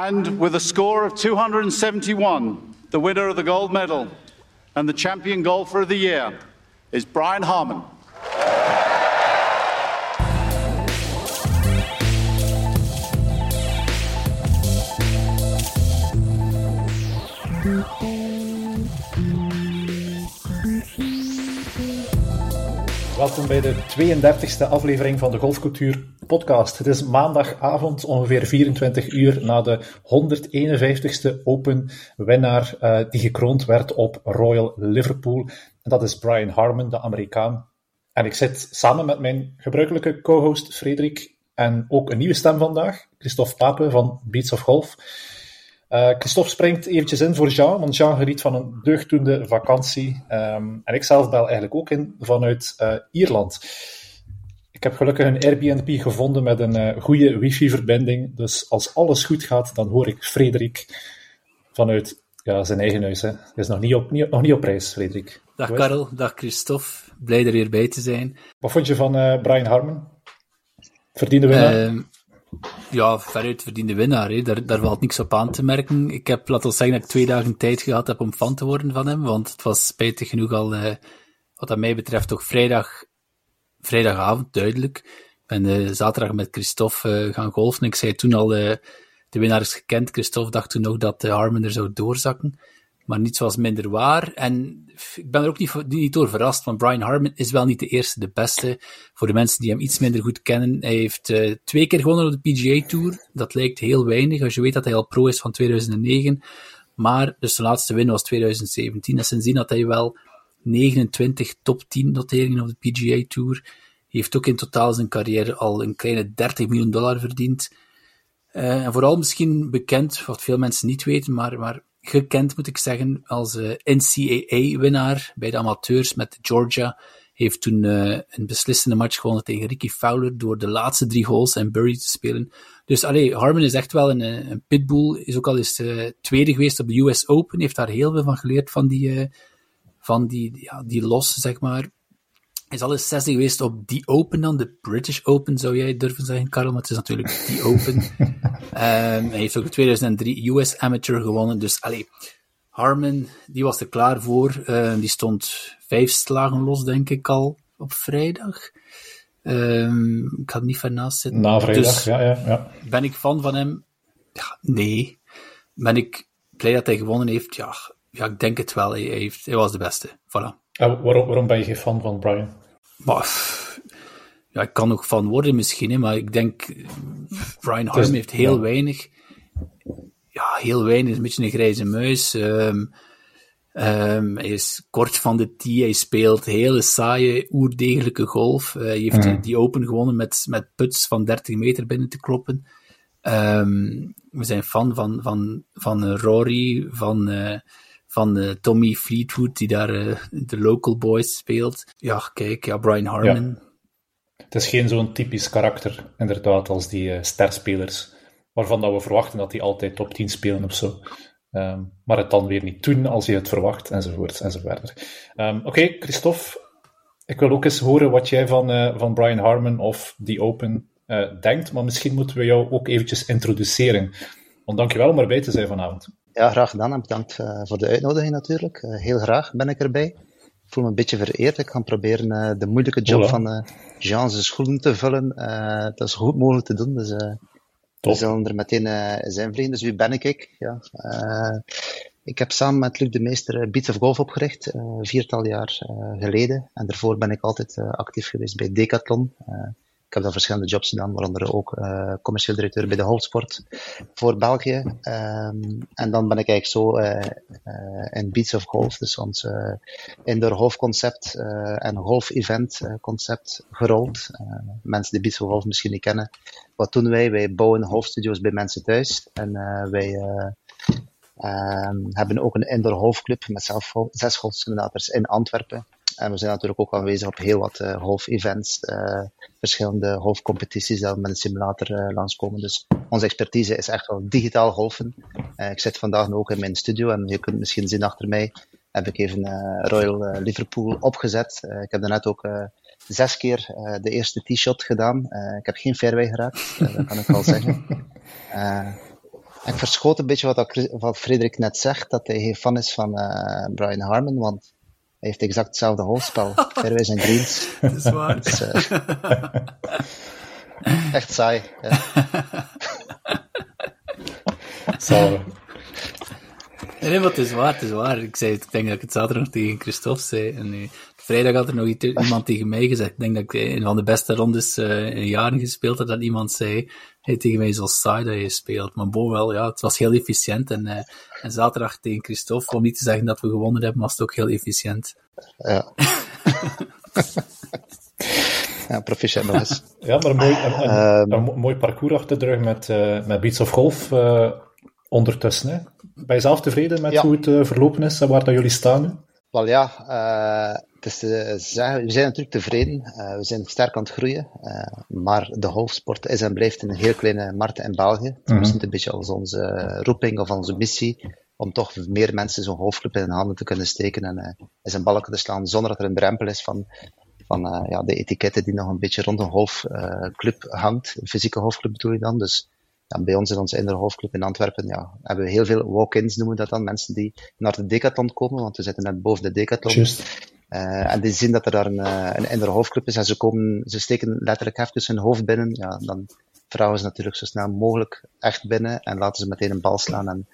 And with a score of 271, the winner of the gold medal and the champion golfer of the year is Brian Harmon. Welkom bij de 32e aflevering van de Golfcultuur podcast. Het is maandagavond, ongeveer 24 uur na de 151ste Open winnaar die gekroond werd op Royal Liverpool. En dat is Brian Harmon, de Amerikaan. En ik zit samen met mijn gebruikelijke co-host Frederik en ook een nieuwe stem vandaag, Christophe Pape van Beats of Golf. Uh, Christophe springt eventjes in voor Jean, want Jean geniet van een deugdoende vakantie. Um, en ik zelf bel eigenlijk ook in vanuit uh, Ierland. Ik heb gelukkig een Airbnb gevonden met een uh, goede wifi-verbinding. Dus als alles goed gaat, dan hoor ik Frederik vanuit ja, zijn eigen huis. Hè. Hij is nog niet op, niet, nog niet op reis, Frederik. Dag Karel, dag Christophe. Blij er weer bij te zijn. Wat vond je van Brian Harmon? Verdiende winnaar? Ja, veruit verdiende winnaar. Hè. Daar, daar valt niks op aan te merken. Ik heb, laten we zeggen, dat ik twee dagen tijd gehad heb om fan te worden van hem. Want het was spijtig genoeg al, uh, wat dat mij betreft, toch vrijdag, vrijdagavond, duidelijk. Ik ben uh, zaterdag met Christophe uh, gaan golfen. Ik zei toen al, de winnaar is gekend. Christophe dacht toen nog dat de Harmon er zou doorzakken maar niets was minder waar. En ik ben er ook niet, niet door verrast, want Brian Harmon is wel niet de eerste, de beste. Voor de mensen die hem iets minder goed kennen, hij heeft uh, twee keer gewonnen op de PGA Tour. Dat lijkt heel weinig, als je weet dat hij al pro is van 2009. Maar dus de laatste win was 2017. En sindsdien had hij wel 29 top 10 noteringen op de PGA Tour. Hij heeft ook in totaal zijn carrière al een kleine 30 miljoen dollar verdiend. Uh, en vooral misschien bekend, wat veel mensen niet weten, maar, maar gekend, moet ik zeggen, als eh, NCAA-winnaar bij de amateurs met Georgia. Heeft toen uh, een beslissende match gewonnen tegen Ricky Fowler door de laatste drie holes en birdie te spelen. Dus allee, Harmon is echt wel een, eh, een pitbull. Is ook al eens tweede geweest op de US Open. Heeft daar heel veel van geleerd van die, van die, ja, die los, zeg maar is al eens zesde geweest op die Open dan, de British Open zou jij durven zeggen, Karel, maar het is natuurlijk die Open. um, hij heeft ook in 2003 US Amateur gewonnen, dus allee, Harmon, die was er klaar voor. Uh, die stond vijf slagen los, denk ik al, op vrijdag. Um, ik had niet ver naast zitten. Na vrijdag, dus, ja, ja, ja. Ben ik fan van hem? Ja, nee. Ben ik blij dat hij gewonnen heeft? Ja, ja ik denk het wel. Hij, heeft, hij was de beste. Voilà. En waarom, waarom ben je geen fan van Brian? Maar, ja, ik kan nog van worden misschien, maar ik denk, Brian Harm heeft heel weinig, ja, heel weinig, een beetje een grijze muis. Um, um, hij is kort van de tee, hij speelt hele saaie, oerdegelijke golf. Uh, hij heeft mm. die Open gewonnen met, met puts van 30 meter binnen te kloppen. Um, we zijn fan van, van, van Rory, van... Uh, van uh, Tommy Fleetwood, die daar uh, de local boys speelt. Ja, kijk, ja, Brian Harmon. Het is geen zo'n typisch karakter, inderdaad, als die uh, sterspelers, waarvan dat we verwachten dat die altijd top 10 spelen of zo. Um, maar het dan weer niet doen als je het verwacht, enzovoort, enzovoort. Um, Oké, okay, Christophe, ik wil ook eens horen wat jij van, van Brian Harmon of The Open denkt, maar misschien moeten we jou ook eventjes introduceren. Want dankjewel om erbij te zijn vanavond. Ja, graag gedaan en bedankt uh, voor de uitnodiging natuurlijk. Uh, heel graag ben ik erbij. Ik voel me een beetje vereerd. Ik ga proberen uh, de moeilijke job Hola. van Jean's schoenen te vullen. dat is goed mogelijk te doen. Dus we zullen er meteen zijn vliegen. Dus wie ben ik? ik? Ja, ik heb samen met Luc de Meester Beats of Golf opgericht, viertal jaar geleden. En daarvoor ben ik altijd actief geweest bij Decathlon. Ik heb dan verschillende jobs gedaan, waaronder ook uh, commercieel directeur bij de Holsport voor België. Um, en dan ben ik eigenlijk zo uh, uh, in Beats of Golf, dus ons indoor golfconcept en golf-event concept gerold. mensen die Beats of Golf misschien niet kennen. Wat doen wij? Wij bouwen golfstudio's bij mensen thuis. En wij um, hebben ook een indoor golfclub met zelf zes golfsimulators in Antwerpen. En we zijn natuurlijk ook aanwezig op heel wat uh, golf-events, uh, verschillende golfcompetities die met een simulator uh, langskomen. Dus onze expertise is echt wel digitaal golfen. ik zit vandaag ook in mijn studio en je kunt misschien zien achter mij heb ik even Royal Liverpool opgezet. ik heb daarnet ook zes keer de eerste tee-shot gedaan. ik heb geen fairway geraakt, dat kan ik wel zeggen. Ik verschoot een beetje wat, wat Frederik net zegt, dat hij geen fan is van Brian Harmon, want hij heeft exact hetzelfde hoofdspel. Fairways en greens. Dat is waar. Dus, uh, echt saai. Ja. Zalig. Nee, maar het is waar, het is waar. Ik, zei, ik denk dat ik het zaterdag nog tegen Christophe zei. En nu, vrijdag had er nog iemand tegen mij gezegd. Ik denk dat ik een van de beste rondes uh, in jaren gespeeld heb, dat iemand zei hey, tegen mij zo saai dat je speelt. Maar bon, wel, ja, het was heel efficiënt. En, uh, en zaterdag tegen Christophe, om niet te zeggen dat we gewonnen hebben, was het ook heel efficiënt. Ja. ja, proficiat nog eens. Ja, maar een mooi, een, een, um, een mooi parcours achter de rug met, uh, met Beats of Golf uh, ondertussen. Hè? Ben je zelf tevreden met ja. hoe het uh, verlopen is en waar dat jullie staan nu? Wel ja, het is te zeggen, we zijn natuurlijk tevreden. we zijn sterk aan het groeien. maar de golfsport is en blijft een heel kleine markt in België. Het is mm -hmm. een beetje als onze roeping of onze missie om toch meer mensen zo'n golfclub in hun handen te kunnen steken en in zijn balken te slaan, zonder dat er een drempel is van, van ja, de etiketten die nog een beetje rond een golfclub hangt. Een fysieke golfclub bedoel je dan. Dus ja, bij ons in onze golfclub in Antwerpen ja, hebben we heel veel walk-ins, noemen we dat dan. Mensen die naar de decathlon komen, want we zitten net boven de decathlon. Just. en die zien dat er daar een, een inner golfclub is en ze, komen, ze steken letterlijk even hun hoofd binnen. Ja, dan vragen ze natuurlijk zo snel mogelijk echt binnen en laten ze meteen een bal slaan. En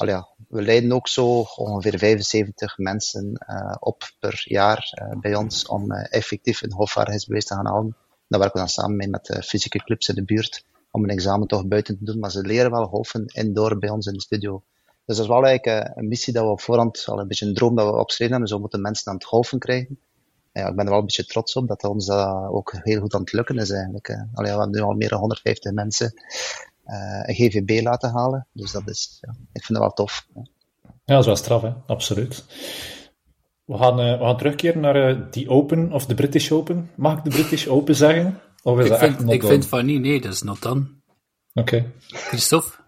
Allee, ja, we leiden ook zo ongeveer 75 mensen uh, op per jaar uh, bij ons om uh, effectief een golfvaardigheidsbewijs te gaan halen. Daar werken we dan samen mee met de fysieke clubs in de buurt om een examen toch buiten te doen. Maar ze leren wel golfen indoor bij ons in de studio. Dus dat is wel eigenlijk een missie dat we op voorhand, al een beetje een droom dat we opgeschreven hebben. Zo moeten mensen aan het golfen krijgen. Ja, ik ben er wel een beetje trots op dat ons dat ook heel goed aan het lukken is eigenlijk. Allee, we hebben nu al meer dan 150 mensen uh, een GVB laten halen. Dus dat is, ja, ik vind dat wel tof. Ja, dat is wel straf, hè? absoluut. We gaan, uh, we gaan terugkeren naar die Open, of de British Open. Mag ik de British Open zeggen? Of is ik dat vind, echt not ik done? vind van niet, nee, dat is not done. Oké. Okay. Christophe?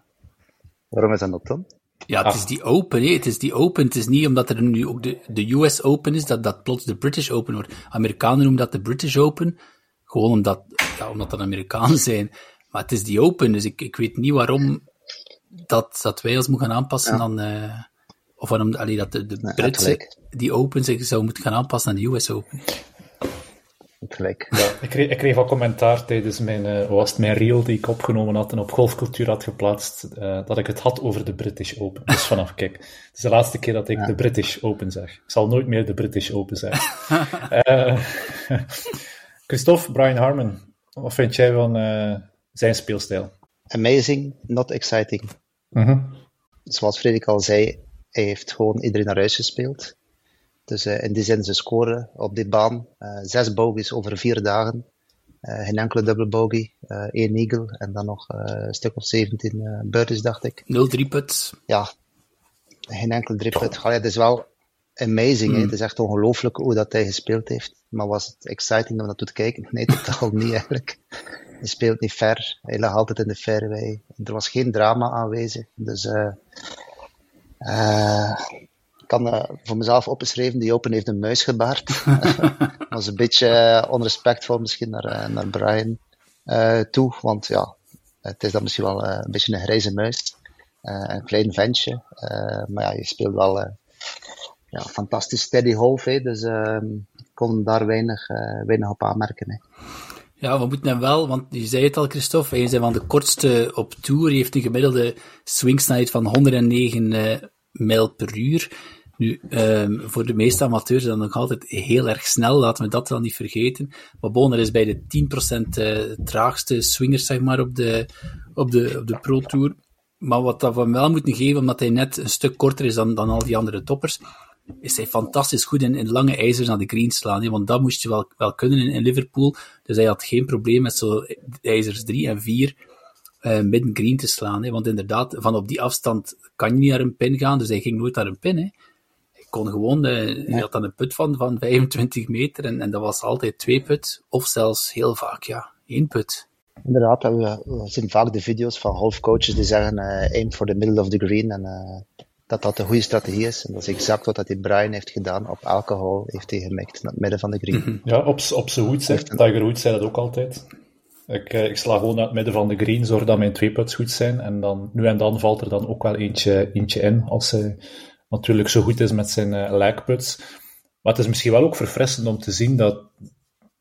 Waarom is dat not done? Ja, het Ah. is die Open, nee, het is die Open. Het is niet omdat er nu ook de, de US Open is, dat dat plots de British Open wordt. Amerikanen noemen dat de British Open, gewoon omdat, ja, omdat dat Amerikanen zijn. Maar het is die Open, dus ik, ik weet niet waarom dat, dat wij ons moeten gaan aanpassen Ja. dan, uh, of waarom allee, dat de, de Nee, Britse, die Open zich zou moeten gaan aanpassen aan de US Open. Gelijk. Ik kreeg, ik kreeg al commentaar tijdens mijn, uh, was het mijn reel die ik opgenomen had en op golfcultuur had geplaatst, uh, dat ik het had over de British Open. Dus vanaf, kijk, het is de laatste keer dat ik Ja. de British Open zeg. Ik zal nooit meer de British Open zeggen. Eh, Christophe, Brian Harmon, wat vind jij van eh, zijn speelstijl? Amazing, not exciting. Mhm. Zoals Frederik al zei, hij heeft gewoon iedereen naar huis gespeeld. Dus eh, in die zin, ze scoren op die baan. eh, zes bogies over vier dagen. Eh, geen enkele dubbele bogey. eh, één eagle en dan nog een stuk of 17 eh birdies, dacht ik. 0-3 puts. ja, geen enkel dripputt. Allee, het is wel amazing. hè. Het is echt ongelooflijk hoe dat hij gespeeld heeft. Maar was het exciting om naartoe te kijken? Nee, totaal niet eigenlijk. Hij speelt niet ver. Hij lag altijd in de fairway. Er was geen drama aanwezig. Dus ik kan eh, voor mezelf opgeschreven, die Open heeft een muis gebaard. dat was een beetje eh, onrespectvol misschien naar, eh, naar Brian toe. Want ja, het is dan misschien wel een beetje een grijze muis. Een klein ventje. Maar ja, je speelt wel ja, fantastisch steady golf. Hè, dus ehm, ik kon daar weinig, weinig op aanmerken. Hè. Ja, we moeten hem wel, want je zei het al, Christophe, hij is een van de kortste op tour. Hij heeft een gemiddelde swingsnelheid van 109 eh, mijl per uur. Nu, ehm, voor de meeste amateurs is dat nog altijd heel erg snel, laten we dat wel niet vergeten. Maar bon, er is bij de 10% eh, traagste swingers, zeg maar, op de, op de, op de Pro Tour. Maar wat dat hem wel moeten geven, omdat hij net een stuk korter is dan, dan al die andere toppers, is hij fantastisch goed in, in lange ijzers aan de green slaan. Hè? Want dat moest je wel, wel kunnen in, in Liverpool. Dus hij had geen probleem met zo ijzers 3 en 4 uh, midden green te slaan. Hè? Want inderdaad, van op die afstand kan je niet naar een pin gaan. Dus hij ging nooit naar een pin. Hè? Hij kon gewoon, uh, hij had dan een put van, van 25 meter. En, en dat was altijd twee put. Of zelfs heel vaak, ja, één put. Inderdaad, we, we zien vaak de video's van golfcoaches die zeggen uh, aim for the middle of the green. En uh, dat dat een goede strategie is. En dat is exact wat dat die Brian heeft gedaan. Op elke hole heeft hij gemikt naar het midden van de green. -hmm. Ja, op, op zijn hoed, zegt Tiger Woods zei dat ook altijd. Ik, ik sla gewoon naar het midden van de green, zorg dat mijn twee puts goed zijn. En dan, nu en dan valt er dan ook wel eentje, eentje in, als hij natuurlijk zo goed is met zijn uh. Maar het is misschien wel ook verfrissend om te zien dat,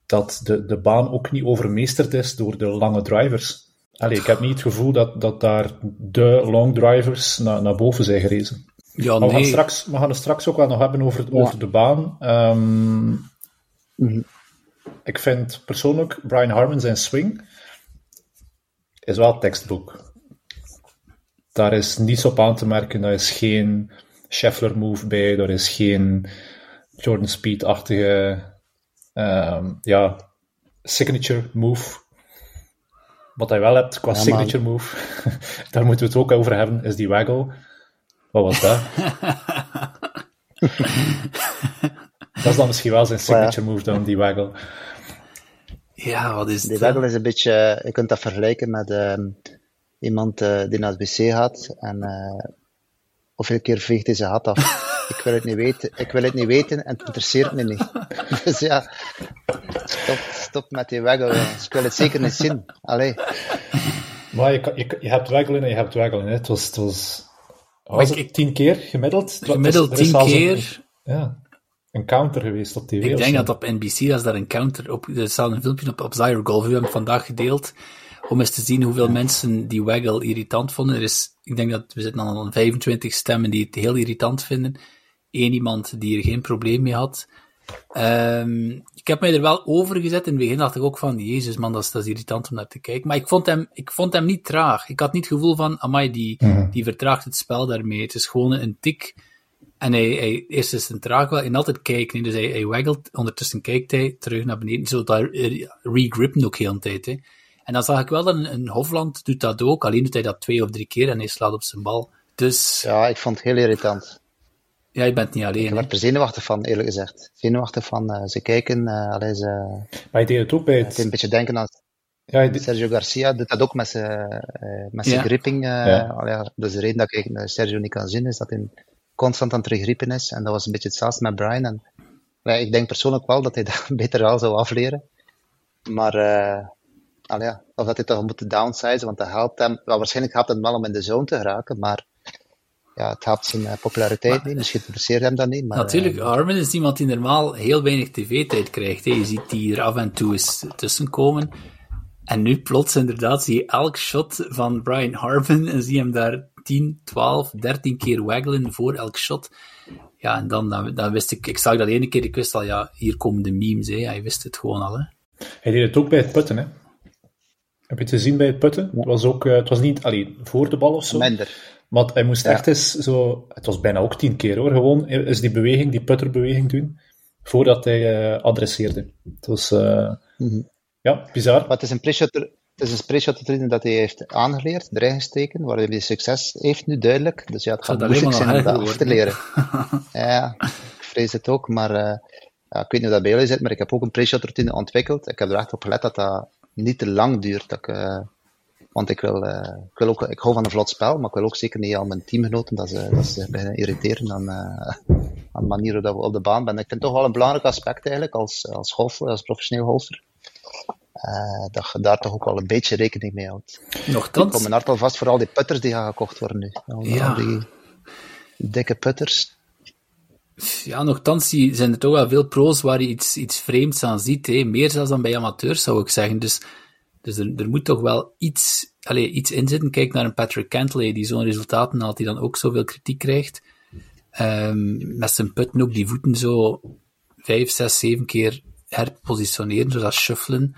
dat de, de baan ook niet overmeesterd is door de lange drivers. Allee, ik heb niet het gevoel dat, dat daar de long drivers naar, naar boven zijn gerezen. Ja, maar nee. we, gaan straks, we gaan het straks ook wel nog hebben over, Ja. over de baan. Mhm. Ik vind persoonlijk Brian Harmon zijn swing is wel tekstboek. Daar is niets op aan te merken. Daar is geen Scheffler move bij. Daar is geen Jordan Speed-achtige ehm, ja, signature move. Wat hij wel hebt qua Ja, signature move, daar moeten we het ook over hebben, is die waggle. Wat was dat? dat is dan misschien wel zijn signature move dan, die waggle. Ja, wat is Die het? waggle is een beetje, je kunt dat vergelijken met ehm, iemand eh, die naar het wc gaat en eh, hoeveel keer veegt hij zijn hat af. ik wil het niet weten, ik wil het niet weten en het interesseert me niet. dus ja, stop, stop met die waggle, jongens. Ik wil het zeker niet zien. Allee, Maar je, je, je hebt waggelen en je hebt waggelen. Hè. Het was, het was, ik- het, tien keer gemiddeld? Was- Gemiddeld tien een- keer. ja, een counter geweest op tv. Ik denk dat op NBC, als daar een counter op, er staat een filmpje op, op Zyro Golf, we hebben het vandaag gedeeld, om eens te zien hoeveel mensen die waggle irritant vonden. Er is, ik denk dat we zitten aan al 25 stemmen die het heel irritant vinden. Eén iemand die er geen probleem mee had. Ehm, ik heb mij er wel over gezet. In het begin dacht ik ook van, jezus man, dat is, dat is irritant om naar te kijken. Maar ik vond hem, ik vond hem niet traag. Ik had niet het gevoel van, amai, die, die vertraagt het spel daarmee. Het is gewoon een tik. En hij, hij, eerst is het een traag wel, en altijd kijken. hè. Dus hij, hij waggelt, ondertussen kijkt hij terug naar beneden. Zo daar eh, regrippen ook heel de tijd. Hè. En dan zag ik wel dat een, een Hofland doet dat ook. Alleen doet hij dat twee of drie keer en hij slaat op zijn bal. Dus ja, ik vond het heel irritant. ja, je bent niet Ik alleen. hè. werd er zenuwachtig van, eerlijk gezegd. Zenuwachtig van, eh, ze kijken, eh allee, ze, Maar je deed het ook bij het een beetje denken aan Ja, deed- Sergio Garcia doet dat ook met zijn, eh, met zijn Ja. gripping. Ja. allee, dus de reden dat ik Sergio niet kan zien, is dat hij constant aan het teruggriepen is. En dat was een beetje hetzelfde met Brian. En, ja, ik denk persoonlijk wel dat hij dat beter wel zou afleren. Maar, ja, of dat hij toch moet downsizen, want dat helpt hem. Wel, waarschijnlijk helpt het hem wel om in de zone te geraken, maar ja, het helpt zijn eh, populariteit niet. Misschien interesseert hem dat niet. Maar, Natuurlijk, eh, Armin is iemand die normaal heel weinig tv-tijd krijgt. Hè. Je ziet die er af en toe eens tussenkomen. En nu plots inderdaad zie je elk shot van Brian Harmon en zie je hem daar 10, 12, 13 keer waggelen voor elk shot. Ja, en dan, dan, dan wist ik, ik zag dat ene keer, ik wist al, ja, hier komen de memes, hè. Hij wist het gewoon al, hè. hij deed het ook bij het putten, hè. Heb je het gezien bij het putten? Het was ook, eh, het was niet alleen voor de bal of zo. minder. Want hij moest Ja. echt eens zo, het was bijna ook tien keer hoor, gewoon eens die beweging, die putterbeweging doen, voordat hij eh, adresseerde. Het was, eh, Mhm. ja, bizar. Maar het is een pre-shot, het is een routine dat hij heeft aangeleerd, erin gesteken, waar hij succes heeft nu duidelijk. Dus ja, het gaat moeilijk zijn om dat af te leren. ja, ik vrees het ook, maar eh, ja, ik weet niet hoe dat bij jullie zit, maar ik heb ook een pre-shot routine ontwikkeld. Ik heb er echt op gelet dat dat niet te lang duurt. Dat ik, eh, want ik wil, eh, ik wil ook, ik hou van een vlot spel, maar ik wil ook zeker niet aan mijn teamgenoten dat ze, dat ze beginnen irriteren aan, aan de manier dat we op de baan zijn. Ik vind het toch wel een belangrijk aspect eigenlijk als, als golfer, als professioneel golfer. Eh, dat je daar toch ook wel een beetje rekening mee houdt. Ik kom Nochtans, mijn hart al vast voor al die putters die gaan gekocht worden nu. Al, Ja. al die dikke putters. ja, nochtans zie- zijn er toch wel veel pro's waar je iets, iets vreemds aan ziet, hè. Meer zelfs dan bij amateurs, zou ik zeggen. Dus, dus er, er moet toch wel iets, allez, iets in zitten. Kijk naar een Patrick Cantley, die zo'n resultaten haalt, die dan ook zoveel kritiek krijgt. Ehm, met zijn putten ook die voeten zo vijf, zes, zeven keer herpositioneren, zoals shuffelen.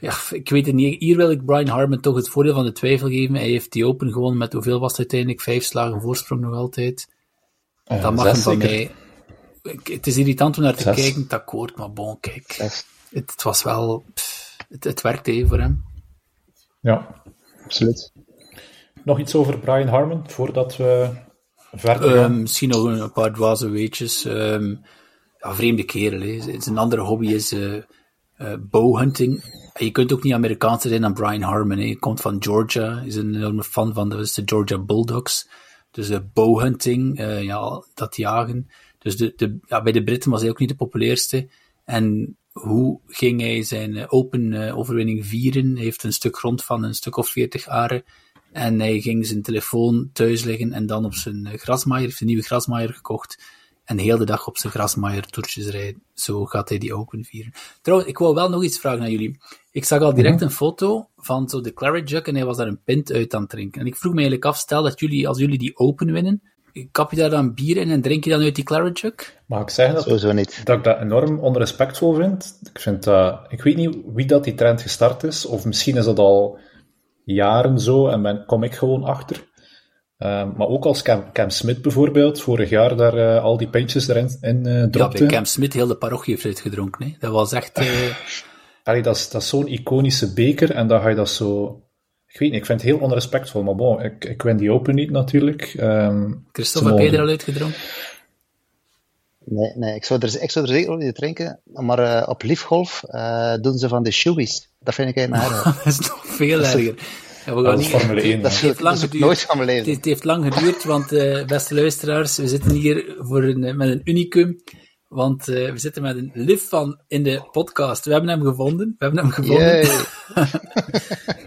Ja, ik weet het niet. Hier wil ik Brian Harmon toch het voordeel van de twijfel geven. Hij heeft die open gewonnen met hoeveel was het uiteindelijk? Vijf slagen voorsprong nog altijd. Dat mag hem van mij. Ik- Het is irritant om naar te Zes. kijken, het akkoord, maar bon, kijk. Het, het was wel... pff, het, het werkte hè, voor hem. Ja. Absoluut. Nog iets over Brian Harmon, voordat we verder gaan? Ehm, misschien nog een, een paar dwaze weetjes. Ehm, ja, vreemde kerel. Hè. Zijn andere hobby is eh eh, bowhunting. Je kunt ook niet Amerikaanser zijn dan Brian Harmon. Hij komt van Georgia. Is een enorme fan van de, de Georgia Bulldogs. Dus de bowhunting, eh, ja, dat jagen. Dus de, ja, bij de Britten was hij ook niet de populairste. En hoe ging hij zijn open overwinning vieren. Hij heeft een stuk grond van een stuk of veertig aren. En hij ging zijn telefoon thuis liggen en dan op zijn grasmaaier, heeft een nieuwe grasmaaier gekocht. En heel de dag op zijn grasmaaier toertjes rijden. Zo gaat hij die open vieren. Trouwens, ik wou wel nog iets vragen aan jullie. Ik zag al direct mhm. een foto van zo de Claret Jug en hij was daar een pint uit aan het drinken. En ik vroeg me eigenlijk af, stel dat jullie, als jullie die open winnen, kap je daar dan bier in en drink je dan uit die Claret Jug? Mag ik zeggen dat, Sowieso niet. dat ik dat enorm onrespectvol vind? Ik, vind uh, ik weet niet wie dat die trend gestart is, of misschien is dat al jaren zo en ben, kom ik gewoon achter. Uh, maar ook als Cam, Cam Smith bijvoorbeeld, vorig jaar daar uh, al die pintjes erin in, uh, dropte. Ja, bij Cam Smith heel de parochie heeft uitgedronken. Hè? Dat was echt... Allee, dat is, dat is zo'n iconische beker en dan ga je dat zo... Ik weet niet, ik vind het heel onrespectvol, maar bon, ik, ik win die Open niet natuurlijk. Um, Christophe, heb je er al uitgedronken? Nee, nee ik, zou er, ik zou er zeker nog niet drinken, maar uh, op liefgolf uh, doen ze van de shoeies. Dat vind ik eigenlijk naar Dat is nog veel erger. Ja, we gaan niet, Formule 1. Dat, heeft lang geduurd. leven. Het, heeft lang geduurd, want uh, beste luisteraars, we zitten hier voor een, met een unicum. Want uh, we zitten met een lift van in de podcast. We hebben hem gevonden. We hebben hem gevonden.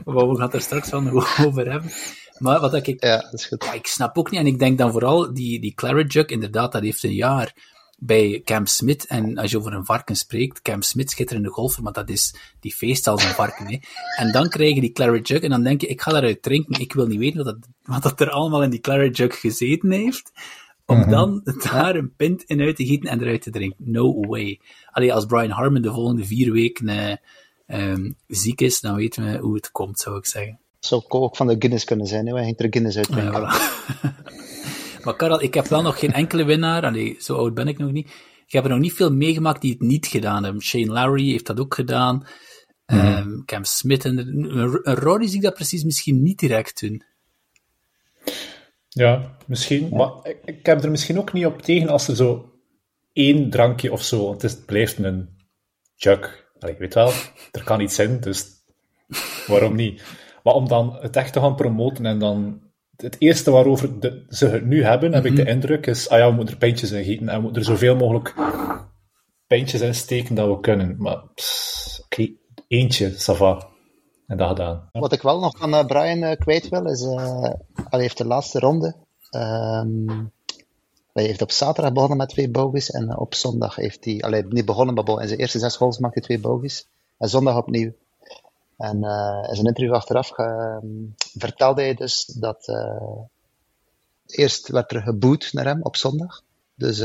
we gaan het er straks van over hebben. Maar wat ik... Ja, dat is goed. Ja, ik snap ook niet, en ik denk dan vooral, die, die Claret Jug, inderdaad, dat heeft een jaar bij Cam Smith. En als je over een varken spreekt, Cam Smith, schitterende golfer, maar dat is, die feest als een varken. Hè. En dan krijg je die Claret Jug en dan denk je, ik ga daaruit drinken. Ik wil niet weten wat, dat, wat dat er allemaal in die Claret Jug gezeten heeft. Om mhm. dan daar een pint in uit te gieten en eruit te drinken. No way. Allee, als Brian Harmon de volgende vier weken uh, um, ziek is, dan weten we hoe het komt, zou ik zeggen. Zou ook van de Guinness kunnen zijn, hè? Hij ging er Guinness uit drinken. Ja, voilà. maar Karel, ik heb wel nog geen enkele winnaar. Allee, zo oud ben ik nog niet. Ik heb er nog niet veel meegemaakt die het niet gedaan hebben. Shane Larry heeft dat ook gedaan. Mm um, Cam Smith en Rory zie ik dat precies misschien niet direct doen. Ja, misschien. Maar ik, ik, heb er misschien ook niet op tegen als er zo één drankje of zo, het, is, het blijft een jug. Allee, weet wel, er kan iets in, dus waarom niet? Maar om dan het echt te gaan promoten en dan het eerste waarover de, ze het nu hebben, heb ik de mhm. indruk, is, ah ja, we moeten er pijntjes in gieten en we moeten er zoveel mogelijk pijntjes in steken dat we kunnen. Maar, oké, eentje, sava. En dat gedaan. Wat ik wel nog aan uh, Brian uh, kwijt wil, is, uh, hij heeft de laatste ronde, um, hij heeft op zaterdag begonnen met twee bogies en op zondag heeft hij, allee, niet begonnen, maar in zijn eerste zes holes maakte hij twee bogies. En zondag opnieuw. En in zijn interview achteraf ehm, vertelde hij dus dat eerst werd er geboet naar hem op zondag. Dus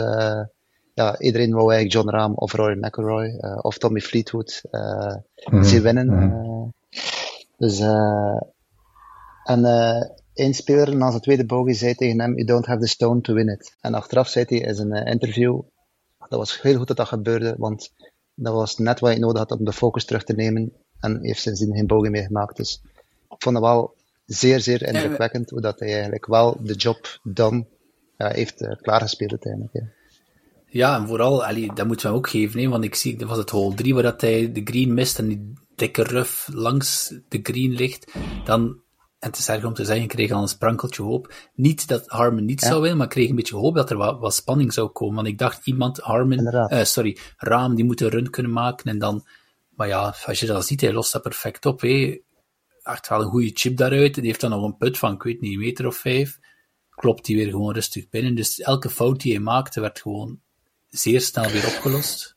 ja, iedereen wou eigenlijk John Rahm of Rory McIlroy of Tommy Fleetwood mm zien winnen. Mm dus, uh, en uh, één speler na zijn tweede bogey zei tegen hem, you don't have the stone to win it. En achteraf zei hij in zijn uh, interview, dat was heel goed dat dat gebeurde, want dat was net wat hij nodig had om de focus terug te nemen. En heeft sindsdien geen bogey meer gemaakt. Dus ik vond het wel zeer, zeer indrukwekkend hoe dat hij eigenlijk wel de job ja, heeft uh, klaargespeeld uiteindelijk. Ja. Ja, en vooral, allee, dat moeten we ook geven, hè, want ik zie, dat was het hole 3 waar dat hij de green mist en die dikke ruf langs de green ligt, dan, en het is erg om te zeggen, kreeg al een sprankeltje hoop. Niet dat Harmon niet zou winnen, maar kreeg een beetje hoop dat er wat, wat spanning zou komen. Want ik dacht, iemand, Harmon, uh, sorry, Raam, die moet een run kunnen maken en dan, maar ja, als je dat ziet, hij lost dat perfect op, hè. Echt wel een goede chip daaruit. Die heeft dan nog een put van, ik weet niet, een meter of vijf. Klopt die weer gewoon rustig binnen. Dus elke fout die hij maakte, werd gewoon zeer snel weer opgelost.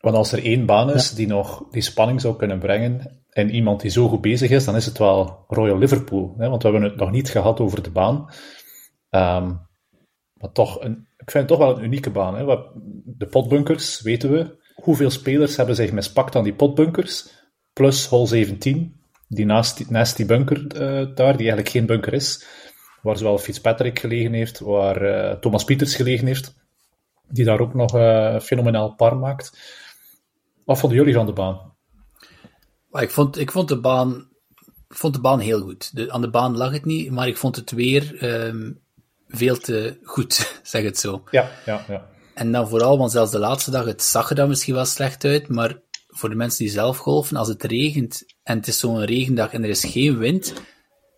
Want als er één baan is die nog die spanning zou kunnen brengen en iemand die zo goed bezig is, dan is het wel Royal Liverpool. Hè? Want we hebben het nog niet gehad over de baan. Um, maar toch, een, ik vind het toch wel een unieke baan. Hè? De potbunkers, weten we. Hoeveel spelers hebben zich mispakt aan die potbunkers? Plus hole 17, die naast, naast die bunker uh, daar, die eigenlijk geen bunker is. Waar zowel Fitzpatrick gelegen heeft, waar uh, Thomas Pieters gelegen heeft die daar ook nog uh, fenomenaal par maakt. Wat vonden jullie van de baan? Ik vond, ik vond, de, baan, vond de baan heel goed. De, aan de baan lag het niet, maar ik vond het weer um, veel te goed, zeg het zo. Ja, ja, ja. En dan vooral, want zelfs de laatste dag, het zag er dan misschien wel slecht uit, maar voor de mensen die zelf golfen, als het regent en het is zo'n regendag en er is geen wind,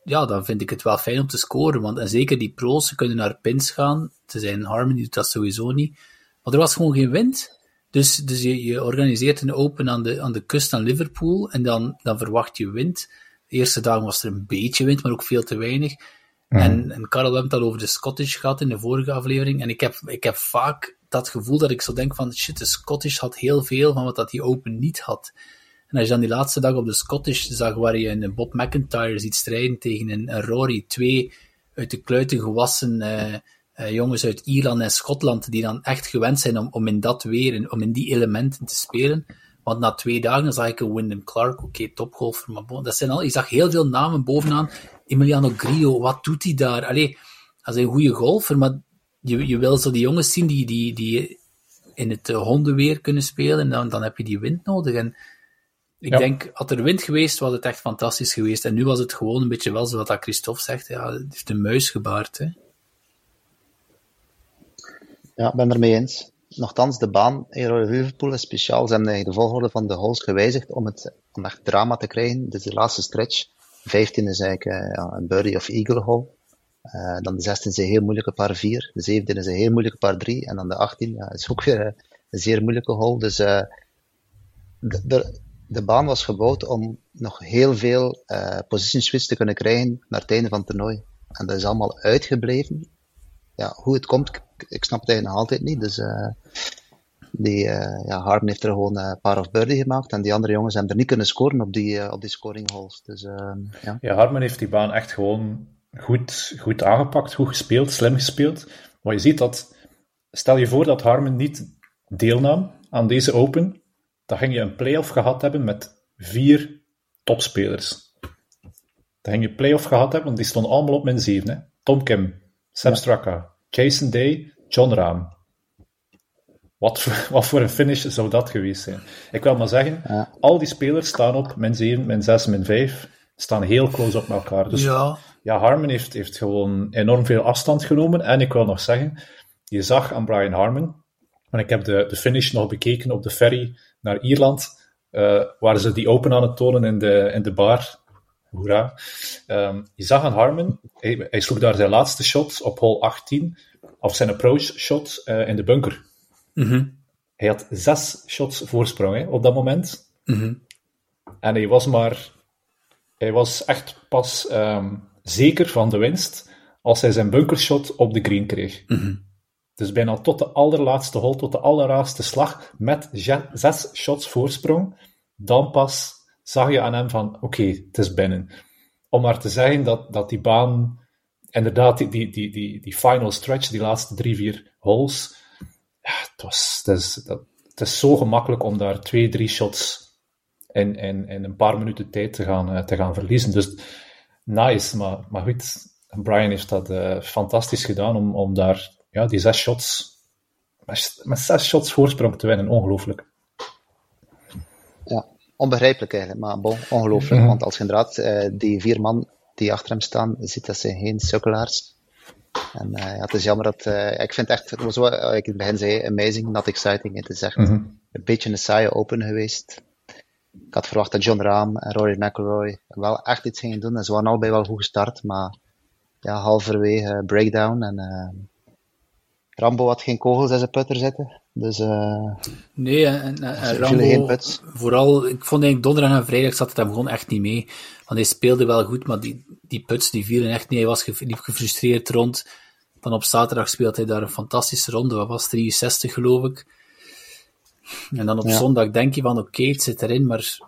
ja, dan vind ik het wel fijn om te scoren. Want en zeker die pro's, ze kunnen naar pins gaan. Te zijn Harmony doet dat sowieso niet. Maar er was gewoon geen wind. Dus, dus je, je organiseert een Open aan de, aan de kust van Liverpool en dan, dan verwacht je wind. De eerste dagen was er een beetje wind, maar ook veel te weinig. En, en Karel, we hebben het al over de Scottish gehad in de vorige aflevering. En ik heb, ik heb vaak dat gevoel dat ik zo denk van, shit, de Scottish had heel veel van wat dat die Open niet had. En als je dan die laatste dag op de Scottish zag, waar je een Bob McIntyre ziet strijden tegen een, Rory, twee uit de kluiten gewassen uh, uh, jongens uit Ierland en Schotland, die dan echt gewend zijn om, om in dat weer, om in die elementen te spelen. Want na twee dagen zag ik een Wyndham Clark, oké, okay, topgolfer, maar bon, dat zijn al, je zag heel veel namen bovenaan. Emiliano Grillo, wat doet hij daar? Allee, als een goede golfer, maar je, je wil zo die jongens zien die, die, die in het uh, hondenweer kunnen spelen, en dan, dan heb je die wind nodig. En ik ja. denk, had er wind geweest, was het echt fantastisch geweest. En nu was het gewoon een beetje wel zoals dat Christophe zegt, ja, het heeft een muis gebaard. Hè. Ja, ik ben het ermee eens. Nochtans, de baan in Liverpool is speciaal. Ze hebben de volgorde van de holes gewijzigd om, het, om echt drama te krijgen. Dit is de laatste stretch. 15 is eigenlijk uh, ja, een birdie of eagle hole. Uh, dan de 16 is een heel moeilijke par 4. De 17 is een heel moeilijke par 3. En dan de 18 ja, is ook weer uh, een zeer moeilijke hole. Dus de, de, de, baan was gebouwd om nog heel veel position switch te kunnen krijgen naar het einde van het toernooi. En dat is allemaal uitgebleven. Ja, hoe het komt, ik snap het eigenlijk nog altijd niet. Dus die, uh, ja, Harden heeft er gewoon een paar of birdie gemaakt en die andere jongens hebben er niet kunnen scoren op die, uh, op die scoring holes. Dus, uh, ja. ja, heeft die baan echt gewoon goed, goed aangepakt, goed gespeeld, slim gespeeld. Maar je ziet dat, stel je voor dat Harmon niet deelnam aan deze Open, dan ging je een playoff gehad hebben met vier topspelers. Dan ging je playoff gehad hebben, want die stonden allemaal op min 7. Hè? Tom Kim, Sam Straka, Jason Day, John Rahm. Wat voor, wat voor een finish zou dat geweest zijn? Ik wil maar zeggen, ja. al die spelers staan op min 7, min 6, min 5. Staan heel close op elkaar. Dus ja, ja Harmon heeft, heeft gewoon enorm veel afstand genomen. En ik wil nog zeggen, je zag aan Brian Harmon, en ik heb de, de finish nog bekeken op de ferry naar Ierland, uh, waar ze die open aan het tonen in de, in de bar. Hoera. Um, je zag aan Harmon, hij, hij sloeg daar zijn laatste shot op hole 18, of zijn approach shot uh, in de bunker. Mm -hmm. Hij had zes shots voorsprong hè, op dat moment. Mm -hmm. En hij was maar. Hij was echt pas um, zeker van de winst als hij zijn bunkershot op de green kreeg. Mm -hmm. Dus bijna tot de allerlaatste hole, tot de allerlaatste slag, met zes shots voorsprong, dan pas zag je aan hem van, oké, okay, het is binnen. Om maar te zeggen dat, dat die baan, inderdaad, die, die, die, die, die final stretch, die laatste drie, vier holes, ja, het, was, het, is, dat, het is zo gemakkelijk om daar twee, drie shots in, in, in een paar minuten tijd te gaan, uh, te gaan verliezen. Dus nice, maar, maar goed, Brian heeft dat uh, fantastisch gedaan om, om daar ja, die zes shots, met, met zes shots voorsprong te winnen. Ongelooflijk. Ja, onbegrijpelijk eigenlijk, maar bon, ongelooflijk. Mm -hmm. Want als je inderdaad uh, die vier man die achter hem staan, ziet dat zijn geen sukkelaars. En uh, ja, het is jammer dat, ik vind echt, zoals ik in het begin zei, amazing, not exciting. Het is echt mm -hmm. een beetje een saaie open geweest. Ik had verwacht dat John Rahm en Rory McIlroy wel echt iets gingen doen. En ze waren allebei wel goed gestart, maar ja, halverwege breakdown. En uh, Rambo had geen kogels in zijn putter zitten. Dus, uh, nee, en, en, en Rambo, vooral, ik vond eigenlijk donderdag en vrijdag zat het hem gewoon echt niet mee. Want hij speelde wel goed, maar die, die puts die vielen echt niet. Hij was ge, liep gefrustreerd rond. Dan op zaterdag speelde hij daar een fantastische ronde. Wat was 63, geloof ik. En dan op ja. zondag denk je van, oké, okay, het zit erin, maar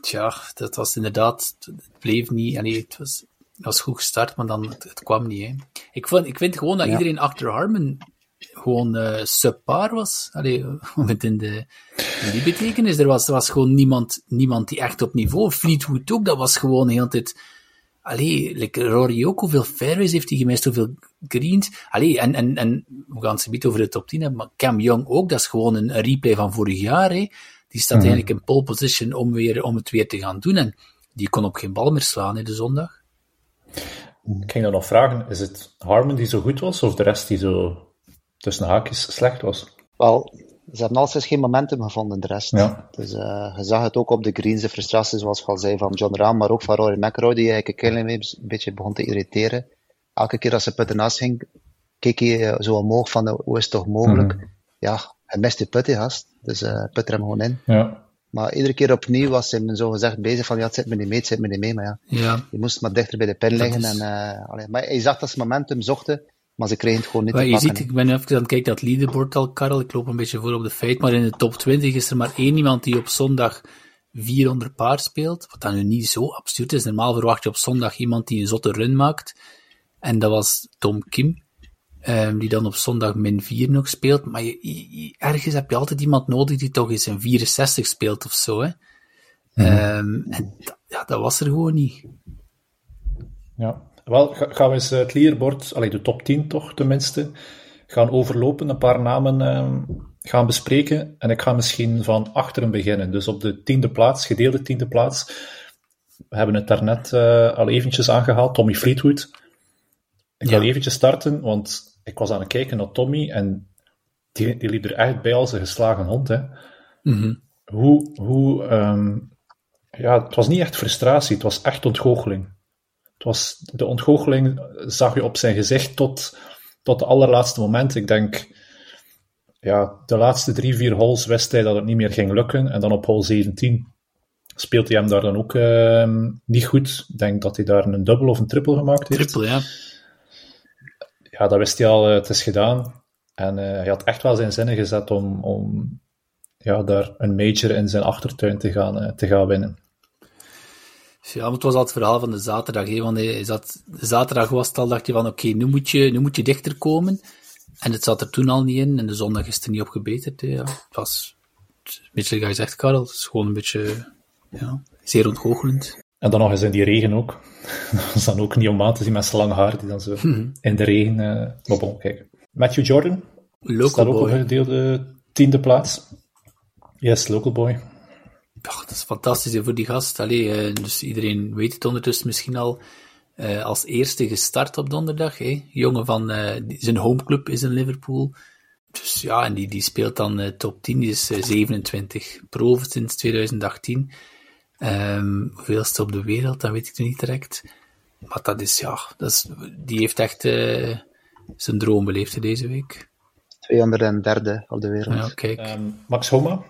tja, dat was inderdaad, het bleef niet. Allee, het was, het was goed gestart, maar dan, het, het kwam niet. Hè. Ik, vond, ik vind gewoon dat ja. iedereen achter Harmon gewoon uh, subpar was. Allee, om het in, de, in die betekenis. Er was, er was gewoon niemand, niemand die echt op niveau. Fleetwood ook, dat was gewoon heel tijd. Allee, like Rory ook, hoeveel fairways heeft hij gemist, hoeveel greens. Allee, en, en, en we gaan het niet over de top 10 hebben, maar Cam Young ook, dat is gewoon een, een replay van vorig jaar. Hè. Die staat mm -hmm. eigenlijk in pole position om, weer, om het weer te gaan doen. En die kon op geen bal meer slaan in de zondag. Ik ging dan nog vragen, is het Harmon die zo goed was, of de rest die zo tussen haakjes slecht was? Wel, ze hebben altijd geen momentum gevonden, de rest. Ja. Dus uh, je zag het ook op de greens, de frustratie, zoals ik al zei, van John Rahm, maar ook van Rory McIlroy, die eigenlijk een klein beetje begon te irriteren. Elke keer als ze putten naast ging, keek hij zo omhoog van, hoe is het toch mogelijk? Mm -hmm. Ja, hij mist die putten gast. Dus uh, put er hem gewoon in. Ja. Maar iedere keer opnieuw was hij zo gezegd bezig van ja, het zit me niet mee, het zit me niet mee. Maar ja, ja. je moest maar dichter bij de pin liggen. is... En, uh, allee, maar hij zag dat ze momentum zochten, maar ze kregen het gewoon niet maar te je pakken. Ziet, ik ben even aan het kijken dat leaderboard al, Karel. Ik loop een beetje voor op de feit, maar in de top 20 is er maar één iemand die op zondag 400 paar speelt. Wat dan nu niet zo absurd is. Normaal verwacht je op zondag iemand die een zotte run maakt. En dat was Tom Kim. Um, die dan op zondag min 4 nog speelt. Maar je, je, ergens heb je altijd iemand nodig die toch eens een 64 speelt of zo. Hè? Mm -hmm. um, en ja, dat was er gewoon niet. Ja, wel gaan we eens het leaderboard, allee, de top 10 toch tenminste, gaan overlopen, een paar namen um, gaan bespreken. En ik ga misschien van achteren beginnen. Dus op de tiende plaats, gedeelde tiende plaats. We hebben het daarnet uh, al eventjes aangehaald, Tommy Fleetwood. Ik ja. ga eventjes starten, want ik was aan het kijken naar Tommy en die, die liep er echt bij als een geslagen hond. Hè. Mm -hmm. Hoe, hoe um, ja, het was niet echt frustratie, het was echt ontgoocheling. Was, de ontgoocheling zag je op zijn gezicht tot, tot de allerlaatste moment. Ik denk, ja, de laatste drie, vier holes wist hij dat het niet meer ging lukken. En dan op hole 17 speelt hij hem daar dan ook uh, niet goed. Ik denk dat hij daar een dubbel of een triple gemaakt heeft. Triple, ja. Ja, dat wist hij al, uh, het is gedaan. En uh, hij had echt wel zijn zinnen gezet om, om ja, daar een major in zijn achtertuin te gaan, uh, te gaan winnen. Ja, maar het was al het verhaal van de zaterdag. Hè, want hij zat, zaterdag was het al, dacht je van oké, okay, nu, moet je, nu moet je dichter komen. En het zat er toen al niet in. En de zondag is er niet op gebeterd. Hè, ja. Het was een beetje, je zegt, Karel, het is gewoon een beetje ja, zeer ontgoochelend. En dan nog eens in die regen ook. Dat was dan ook niet om aan te zien met zijn lang haar die dan zo Mhm. in de regen... Uh, maar bon, kijk. Matthew Jordan Local staat ook boy. op een gedeelde tiende plaats. Yes, local boy. Ach, dat is fantastisch hè, voor die gast. Allee, uh, dus iedereen weet het ondertussen misschien al. Uh, als eerste gestart op donderdag. Hè. Jongen van uh, die, zijn homeclub is in Liverpool. Dus ja, en die, die speelt dan uh, top 10. Die is 27 pro sinds 2018. Um, hoeveelste op de wereld, dat weet ik nu niet direct. Maar dat is, ja, dat is, die heeft echt zijn droom beleefd deze week. 203 op de wereld. Ja, kijk. Um, Max Homa,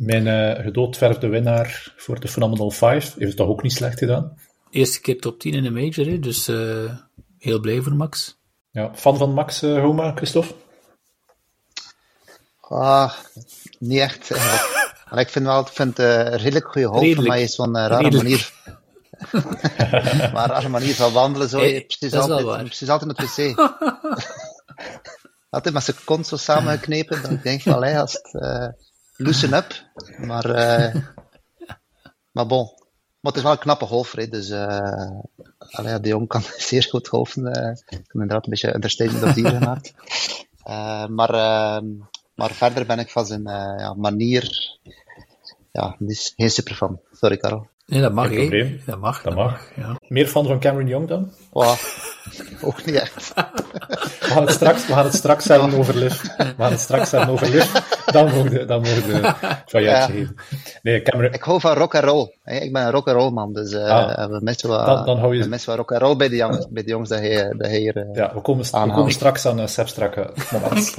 mijn uh, gedoodverfde winnaar voor de Phenomenal 5, heeft het toch ook niet slecht gedaan? Eerste keer top 10 in de major, hè, dus uh, heel blij voor Max. Ja, fan van Max uh, Homa, Christophe? Ah, niet echt. maar ik vind wel, ik vind uh, een redelijk goede golf, maar is zo'n rare redelijk. manier. maar een rare manier van wandelen, zo. Hey, precies, altijd, precies altijd het wc. altijd met zijn kont zo samengeknepen, dan denk je van, hey, als het, uh, loosen up. Maar, uh, maar bon. Maar het is wel een knappe golfer, dus uh, allee, de jong kan zeer goed golfen. Uh, ik heb inderdaad een beetje understatement op die gemaakt. Maar, uh, maar verder ben ik van zijn ja, manier ja, is geen super fan. Sorry, Karel. Nee, dat mag, Geen probleem. Dat mag. Dat dat mag. mag ja. Meer fan van Cameron Young dan? Wow. Ook niet echt. We gaan het straks, we gaan het straks hebben over Liv. We gaan het straks hebben over Liv. Dan mogen de, dan mogen de Ja. geven. Nee, Cameron, Ik hou van rock and roll. hè. Ik ben een rock and roll man, dus uh, Ah. we missen wel, Dan- dan hou je- we missen wel rock and roll bij de jongens, bij de jongens dat hij, dat hij hier. uh, ja, we komen, we komen straks aan uh, Seb Strakke. Moment.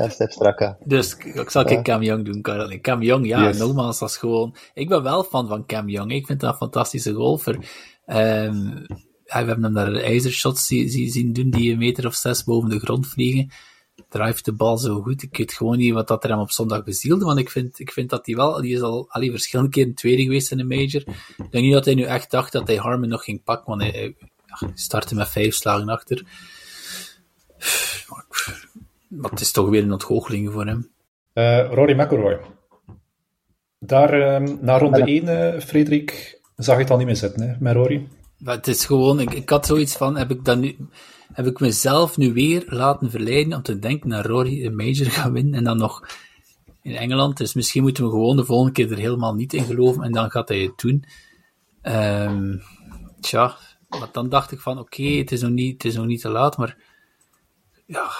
Ja, Stef Straka. Dus ik zal geen Cam Young doen, Karel. Cam Young, ja, Yes. nogmaals, dat is gewoon... Ik ben wel fan van Cam Young. Ik vind dat een fantastische golfer. Ehm, we hebben hem daar ijzershots zie- zie- zien doen die een meter of zes boven de grond vliegen. Drijft de bal zo goed. Ik weet gewoon niet wat dat er hem op zondag bezielde, want ik vind, ik vind dat hij wel... Die is al allee, verschillende keren tweede geweest in de major. Ik denk niet dat hij nu echt dacht dat hij Harmon nog ging pakken, want hij, startte met vijf slagen achter. Maar, maar het is toch weer een ontgoocheling voor hem. Eh, Rory McIlroy. Daar, ehm, na ronde 1, eh, Frederik, zag je het al niet meer zitten, hè, met Rory. Maar het is gewoon, ik, ik had zoiets van, heb ik, dan nu, heb ik mezelf nu weer laten verleiden om te denken dat Rory een major gaat winnen en dan nog in Engeland. Dus misschien moeten we gewoon de volgende keer er helemaal niet in geloven en dan gaat hij het doen. Ehm tja, maar dan dacht ik van, oké, het, is nog niet- het is nog niet te laat, maar ja,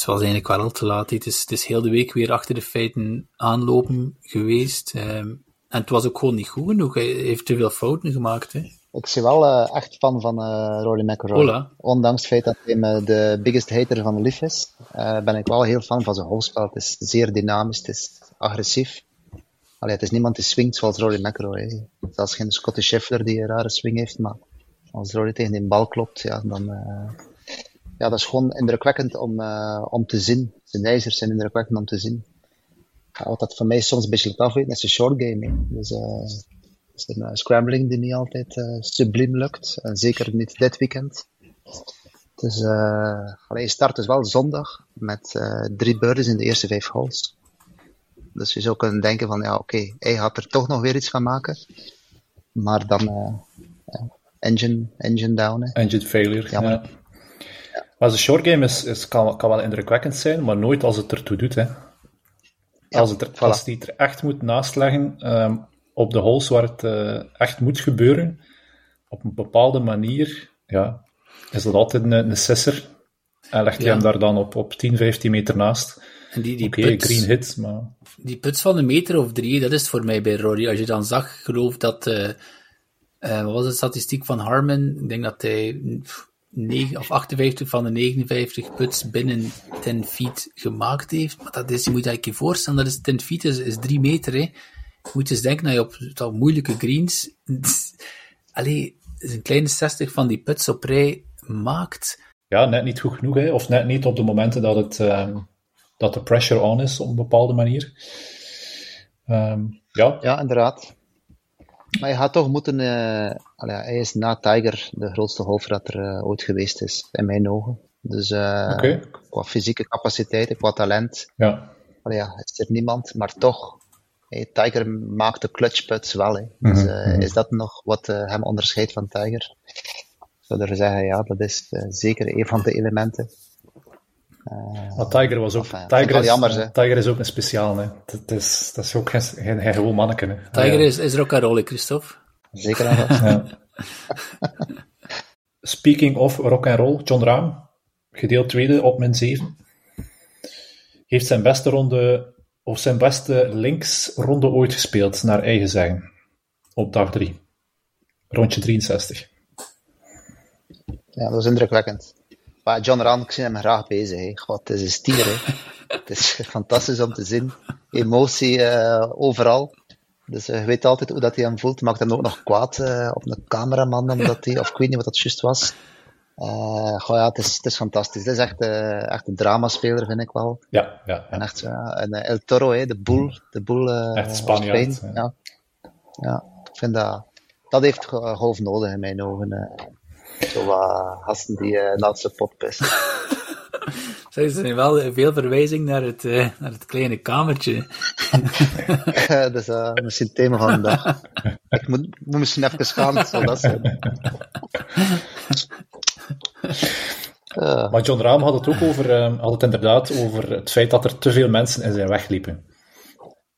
het was eigenlijk wel al te laat. Het is, het is heel de week weer achter de feiten aanlopen geweest. Ehm, en het was ook gewoon niet goed genoeg. Hij heeft te veel fouten gemaakt. Hè. ik zie wel uh, echt fan van uh, Rory McIlroy. Hola. Ondanks het feit dat hij me de biggest hater van de lief is, uh, ben ik wel heel fan van zijn hoofdspel. Het is zeer dynamisch, het is agressief. Allee, het is niemand die swingt zoals Rory McIlroy. Zelfs geen Scottie Scheffler die een rare swing heeft, maar als Rory tegen die bal klopt, ja, dan... ja, dat is gewoon indrukwekkend om, om te zien. Zijn ijzers zijn indrukwekkend om te zien. Ja, wat dat voor mij soms een beetje afweten, is een short game. Hè. Dus is een uh, scrambling die niet altijd uh, subliem lukt. En zeker niet dit weekend. Dus uh, je start dus wel zondag met drie birdies in de eerste vijf holes. Dus je zou kunnen denken van, ja oké, okay, hij gaat er toch nog weer iets van maken. Maar dan engine, engine down. Hè. Engine failure, Jammer. ja. Maar de short game is, is, kan, kan wel indrukwekkend zijn, maar nooit als het ertoe doet. Hè. Als, het er, als die er echt moet naast leggen, um, op de holes waar het uh, echt moet gebeuren, op een bepaalde manier, ja, is dat altijd een, een sisser. En legt hij ja. hem daar dan op, op 10, 15 meter naast. En die, die green hit, maar... Die puts van een meter of drie, dat is voor mij bij Rory. Als je dan zag, geloof dat... Uh, uh, wat was de statistiek van Harmon? Ik denk dat hij 9, of 58 van de 59 puts binnen 10 feet gemaakt heeft. Maar dat is, je moet je je voorstellen, dat is 10 feet is, is 3 meter, hè. Je moet eens denken dat je op dat moeilijke greens, allee, een kleine 60 van die puts op rij maakt. Ja, net niet goed genoeg, hè? of net niet op de momenten dat, het, um, dat de pressure on is op een bepaalde manier. Um, ja. ja, inderdaad. Maar je gaat toch moeten. Uh, allee, hij is na Tiger de grootste golfer dat er uh, ooit geweest is, in mijn ogen. Dus uh, okay. qua fysieke capaciteiten, qua talent. Ja. Allee, ja, is er niemand, maar toch Hey, Tiger maakt de clutchputs wel. Hè. Dus uh, is dat nog wat uh, hem onderscheidt van Tiger? Ik zou er zeggen, ja, dat is uh, zeker een van de elementen. maar Tiger was ook. Enfin, Tiger, is, jammer, Tiger is ook een speciaal. Hè. Dat, is, dat is ook geen, geen, geen gewoon manneke. Hè. Tiger is, is rock and roll, Christophe. Zeker aan ja. Speaking of rock and roll, John Rahm, gedeeld tweede op min 7. Heeft zijn beste ronde of zijn beste linksronde ooit gespeeld, naar eigen zeggen. Op dag 3. Rondje 63. Ja, dat is indrukwekkend. Maar John Rand, ik zie hem graag bezig. Hè. God, het is een stier. Hè. het is fantastisch om te zien. Emotie uh, overal. Dus uh, je weet altijd hoe dat hij hem voelt. Maakt hem ook nog kwaad uh, op een cameraman, omdat hij, of ik weet niet wat dat juist was. Uh, goh, ja, het is, het is fantastisch. Het is echt, uh, echt een dramaspeler, vind ik wel. Ja, ja. ja. En echt, uh, en El Toro, hè, de boel. De boel echt Spanjaard. Ja. ja, ik vind dat... Dat heeft golf nodig in mijn ogen. zo wat gasten die uh, naast de pot pissen. Zeg, er zijn wel veel verwijzing naar het, naar het kleine kamertje. dat is misschien het thema van de dag. Ik moet, moet misschien even gaan, zal dat zijn. Uh. Maar John Rahm had het ook over, uh, had het inderdaad over het feit dat er te veel mensen in zijn weg liepen.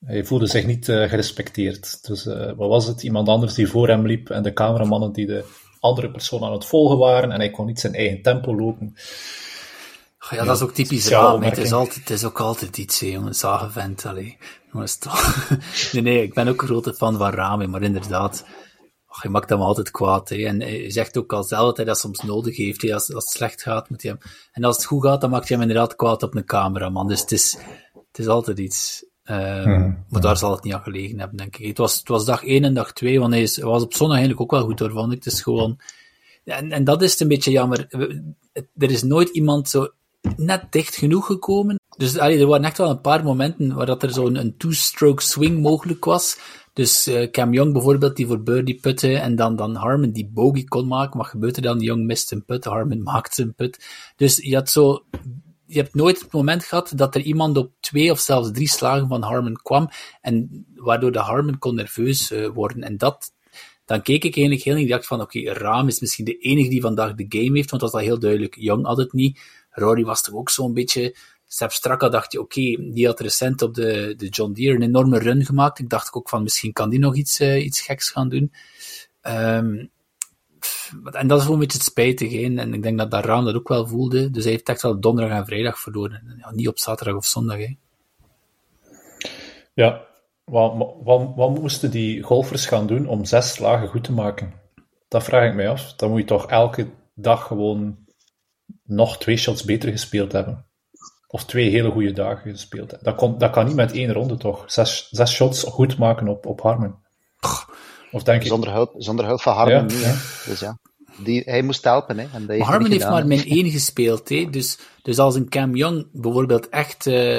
Hij voelde zich niet uh, gerespecteerd. Dus wat was het? Iemand anders die voor hem liep en de cameramannen die de andere persoon aan het volgen waren en hij kon niet zijn eigen tempo lopen. Ja, dat is ook typisch Raam. Het is, altijd, het is ook altijd iets, hè, jongen. Zagenvent, allee. nee, nee, ik ben ook een grote fan van Raam, maar inderdaad je maakt hem altijd kwaad. Hè. En hij zegt ook al zelf dat hij dat soms nodig heeft. Hè. Als, als het slecht gaat, moet hij hem... En als het goed gaat, dan maakt hij hem inderdaad kwaad op een cameraman. Dus het is, het is altijd iets. Uh, mm, maar daar zal het niet aan gelegen hebben, denk ik. Het was, het was dag 1 en dag 2, want hij, is, was op zondag eigenlijk ook wel goed door, vond ik. Het is gewoon... En, en dat is het een beetje jammer. Er is nooit iemand zo net dicht genoeg gekomen. Dus allee, er waren echt wel een paar momenten waar dat er zo'n een two-stroke swing mogelijk was. Dus uh, Cam Young bijvoorbeeld, die voor birdie putte, en dan, dan Harmon die bogey kon maken. Wat gebeurt er dan? Young mist een put, Harmon maakt zijn put. Dus je had zo, je hebt nooit het moment gehad dat er iemand op twee of zelfs drie slagen van Harmon kwam, en waardoor de Harmon kon nerveus uh, worden. En dat, dan keek ik eigenlijk heel ik dacht van, oké, okay, Raam is misschien de enige die vandaag de game heeft, want dat was al heel duidelijk. Young had het niet. Rory was toch ook zo'n beetje Sepp Straka dacht je, oké, die had recent op de, de John Deere een enorme run gemaakt. Ik dacht ook van, misschien kan die nog iets, uh, iets geks gaan doen. Um, en dat is wel een beetje het spijtig. Hè? En ik denk dat Daran dat ook wel voelde. Dus hij heeft echt wel donderdag en vrijdag verloren. Ja, niet op zaterdag of zondag. Hè? Ja, wat, wat, wat moesten die golfers gaan doen om zes slagen goed te maken? Dat vraag ik mij af. Dan moet je toch elke dag gewoon nog twee shots beter gespeeld hebben. Of twee hele goede dagen gespeeld hebben. Dat, kon, dat kan niet met één ronde toch? Zes, zes shots goed maken op, op Harmon. Of denk zonder, hulp, zonder hulp van Harmon ja, niet, hè. Dus ja. Die, hij moest helpen, hè. En heeft Harmon heeft maar min één gespeeld, hè. Dus, dus als een Cam Young bijvoorbeeld echt uh,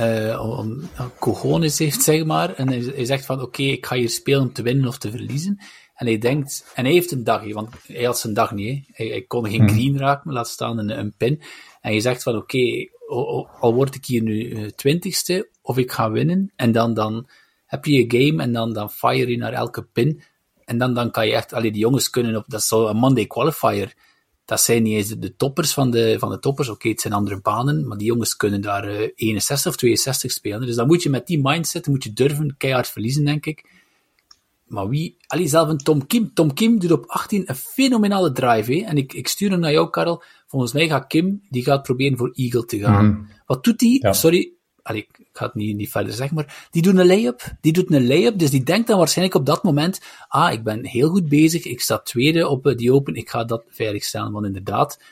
uh, cojones heeft, zeg maar, en hij, hij zegt van, oké, okay, ik ga hier spelen om te winnen of te verliezen, en hij denkt, en hij heeft een dag, want hij had zijn dag niet. Hij, hij kon geen hmm. green raken, laat staan een, een pin, en je zegt van, oké, okay, al word ik hier nu uh, twintigste, of ik ga winnen, en dan, dan heb je je game, en dan, dan fire je naar elke pin, en dan, dan kan je echt, allee, die jongens kunnen op, dat is zo een Monday qualifier. Dat zijn niet eens de, toppers van de, van de toppers. Oké, het zijn andere banen, maar die jongens kunnen daar uh, eh, 61 of 62 spelen. Dus dan moet je met die mindset, moet je durven keihard verliezen, denk ik. Maar wie, allee, zelf een Tom Kim. Tom Kim doet op 18 een fenomenale drive, hè? En ik, ik stuur hem naar jou, Karel. Volgens mij gaat Kim, die gaat proberen voor Eagle te gaan. Mhm. Wat doet hij? Sorry, allee, ik ga het niet, niet verder zeggen, maar die doet een lay-up. Die doet een lay-up, dus die denkt dan waarschijnlijk op dat moment, ah, ik ben heel goed bezig, ik sta tweede op eh, die open, ik ga dat veilig stellen, want inderdaad,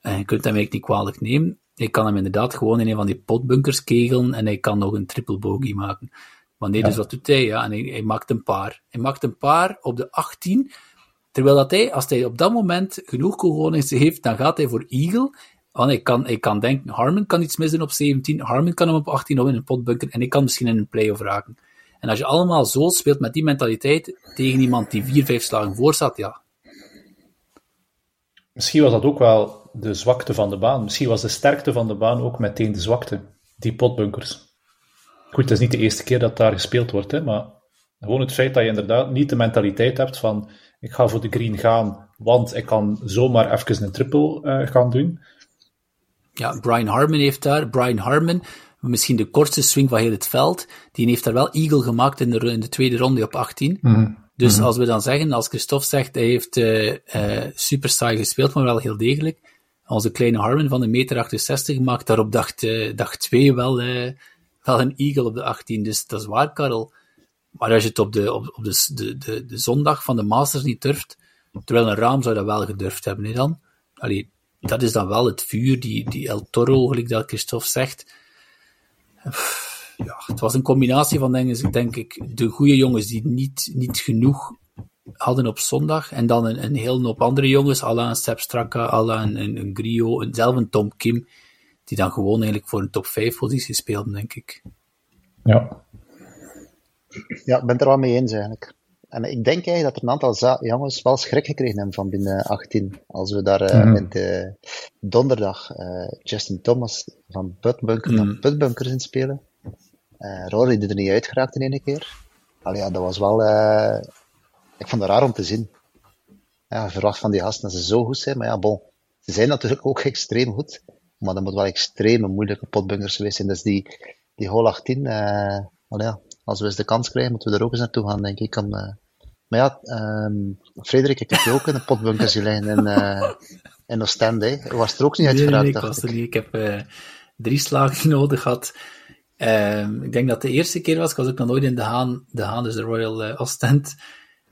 eh, je kunt hem eigenlijk niet kwalijk nemen, ik kan hem inderdaad gewoon in een van die potbunkers kegelen en hij kan nog een triple bogey maken. Maar nee, dus wat doet hij? Ja, en hij, hij maakt een paar. Hij maakt een paar op de 18, terwijl dat hij, als hij op dat moment genoeg cojones heeft, dan gaat hij voor Eagle want ik kan, ik kan denken, Harmon kan iets misdoen op 17, Harmon kan hem op 18 of in een potbunker en ik kan misschien in een play-off raken. En als je allemaal zo speelt met die mentaliteit tegen iemand die vier, vijf slagen voor staat, ja. Misschien was dat ook wel de zwakte van de baan. Misschien was de sterkte van de baan ook meteen de zwakte. Die potbunkers. Goed, het is niet de eerste keer dat daar gespeeld wordt, hè, maar gewoon het feit dat je inderdaad niet de mentaliteit hebt van ik ga voor de green gaan, want ik kan zomaar even een triple uh, gaan doen ja, Brian Harmon heeft daar, Brian Harmon, misschien de kortste swing van heel het veld, die heeft daar wel eagle gemaakt in de, in de tweede ronde op 18. Mhm. Dus mhm. als we dan zeggen, als Christophe zegt, hij heeft uh, uh, super saai gespeeld, maar wel heel degelijk. Onze kleine Harmon van de meter 68 maakt daar op dag, dag 2 wel, wel een eagle op de 18. Dus dat is waar, Karel. Maar als je het op de, op, op de, de, de, zondag van de Masters niet durft, terwijl een raam zou dat wel gedurfd hebben, hè, dan. Allee, dat is dan wel het vuur, die, die El Toro, gelijk dat Christophe zegt. Ja, het was een combinatie van, denk, denk ik, de goede jongens die niet, niet genoeg hadden op zondag. En dan een, een heel hoop andere jongens, Alain Sepp Straka, een, een, Grio, zelf een Tom Kim, die dan gewoon eigenlijk voor een top 5 positie speelden, denk ik. Ja. Ja, ik ben het er wel mee eens eigenlijk. En ik denk eigenlijk dat er een aantal jongens wel schrik gekregen hebben van binnen 18. Als we daar uh, met de donderdag uh, Justin Thomas van Putbunker mm. naar mhm. Putbunker in spelen. Uh, Rory die er niet uitgeraakt in één keer. Allee, ja, dat was wel... ik vond het raar om te zien. Ja, verwacht van die gasten dat ze zo goed zijn. Maar ja, bon. Ze zijn natuurlijk ook extreem goed. Maar dat moet wel extreme moeilijke potbunkers geweest zijn. Dus die, die hole 18... allee, ja, als we eens de kans krijgen, moeten we er ook eens naartoe gaan, denk ik. Om, uh... Maar ja, um, Frederik, ik heb je ook in de potbunkers gelegen in, uh, in Oostende. Was er ook niet uitgeraakt, nee, ik er niet. Ik heb uh, drie slagen nodig gehad. Um, ik denk dat de eerste keer was, ik was ook nog nooit in de Haan, de Haan dus de Royal Ostend.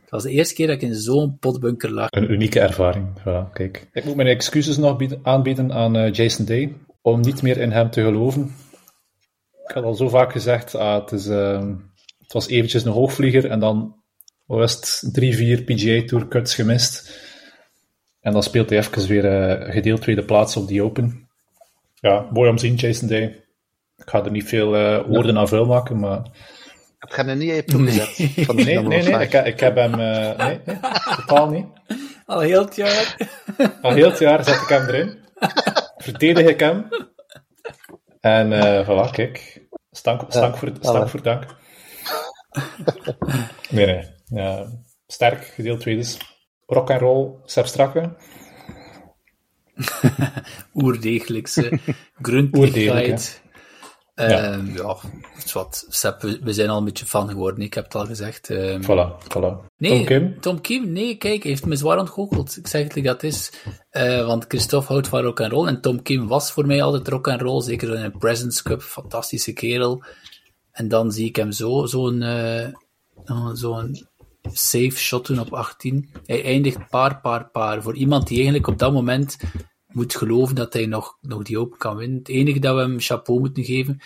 Het was de eerste keer dat ik in zo'n potbunker lag. Een unieke ervaring, voilà, kijk. Ik moet mijn excuses nog bieden, aanbieden aan Jason Day, om niet meer in hem te geloven ik had al zo vaak gezegd, ah, het, is, uh, het was eventjes een hoogvlieger en dan was het drie, vier PGA Tour cuts gemist. En dan speelt hij even weer uh, gedeeld tweede plaats op die Open. Ja, mooi om te zien, Jason Day. Ik ga er niet veel uh, woorden aan vuil maken, maar... Heb je hem niet in je gezet? Van nee, nee, nee, ik, ik, heb hem... Uh, nee, nee, totaal niet. Al heel het jaar? Al heel het jaar zet ik hem erin. Verdedig ik hem. En uh, voilà, kijk. Stank, stank, voor, stank voor dank. nee, nee. Ja, sterk, gedeeld tweede. Rock and roll, Sepp Strakke. Oerdegelijkse, gruntigheid. Ja. Ehm, ja, wat. Sepp, we zijn al een beetje fan geworden, ik heb het al gezegd. Um, voilà, voilà. Nee, Tom Kim? Tom Kim, nee, kijk, hij heeft me zwaar ontgoocheld. Ik zeg het dat is. Uh, want Christophe houdt van rock and roll en Tom Kim was voor mij altijd rock and roll, zeker in een Presence Cup, fantastische kerel. En dan zie ik hem zo, zo'n, uh, zo'n safe shot doen op 18. Hij eindigt paar, paar, paar. Voor iemand die eigenlijk op dat moment moet geloven dat hij nog, nog die open kan winnen. Het enige dat we hem chapeau moeten geven,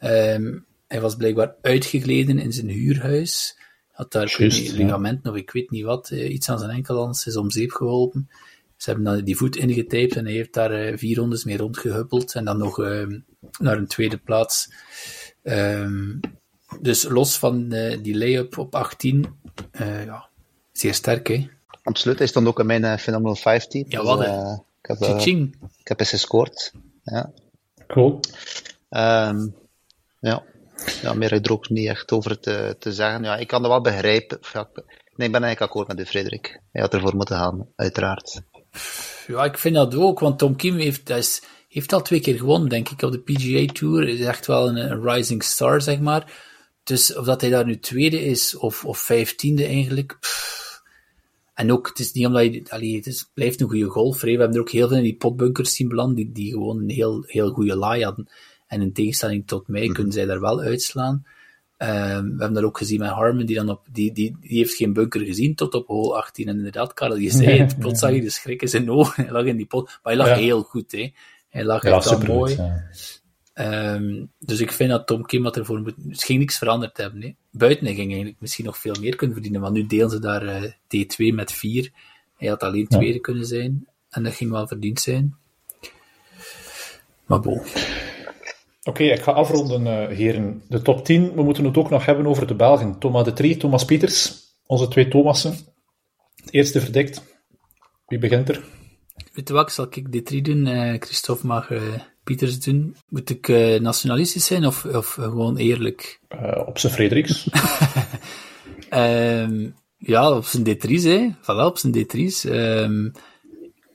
um, hij was blijkbaar uitgegleden in zijn huurhuis. Had daar Just, ligamenten of ik weet niet wat, uh, iets aan zijn enkelhans is om zeep geholpen. Ze hebben dan die voet ingetaped en hij heeft daar uh, vier rondes mee rondgehuppeld en dan nog uh, naar een tweede plaats. Um, dus los van uh, die lay-up op 18, ja, zeer sterk hè. Absoluut, hij stond ook in mijn Phenomenal 15. Ja, dus, wat ik heb, ik heb eens gescoord. Ja. Cool. Um, ja. ja, meer er ook niet echt over te, te zeggen. Ja, ik kan het wel begrijpen. Ja, nee, ik ben eigenlijk akkoord met u, Frederik. Hij had ervoor moeten gaan, uiteraard. Ja, ik vind dat ook, want Tom Kim heeft, is, heeft al twee keer gewonnen, denk ik, op de PGA Tour. Hij is echt wel een, een, rising star, zeg maar. Dus of dat hij daar nu tweede is, of, of vijftiende eigenlijk. En ook, het is niet omdat je, allee, het is, blijft een goede golfer. We hebben er ook heel veel in die potbunkers zien belanden, die, die gewoon een heel, heel goede laai hadden. En in tegenstelling tot mij mhm. kunnen zij daar wel uitslaan. Um, we hebben dat ook gezien met Harmon, die, dan op, die, die, die heeft geen bunker gezien tot op hole 18. En inderdaad, Karel, je zei het, plots zag je de schrik in zijn ogen. Hij lag in die pot, maar hij lag heel goed. Hè. Hij lag ja, echt mooi. Um, dus ik vind dat Tom Kim wat ervoor moet... Het ging niks veranderd hebben. Hè. Buiten, hij ging eigenlijk misschien nog veel meer kunnen verdienen, want nu delen ze daar uh, T2 met 4. Hij had alleen tweede kunnen zijn. En dat ging wel verdiend zijn. Maar bon. Oké, ik ga afronden, uh, heren. De top 10, we moeten het ook nog hebben over de Belgen. Thomas de Trie, Thomas Pieters, onze twee Thomassen. Het eerste verdekt. Wie begint er? Weet je wat, zal ik de drie doen? Uh, Christophe mag uh, Pieters doen. Moet ik nationalistisch zijn of, of gewoon eerlijk? op zijn Frederiks. um, ja, op zijn D3's, hè. Voilà, op zijn D3's. Um,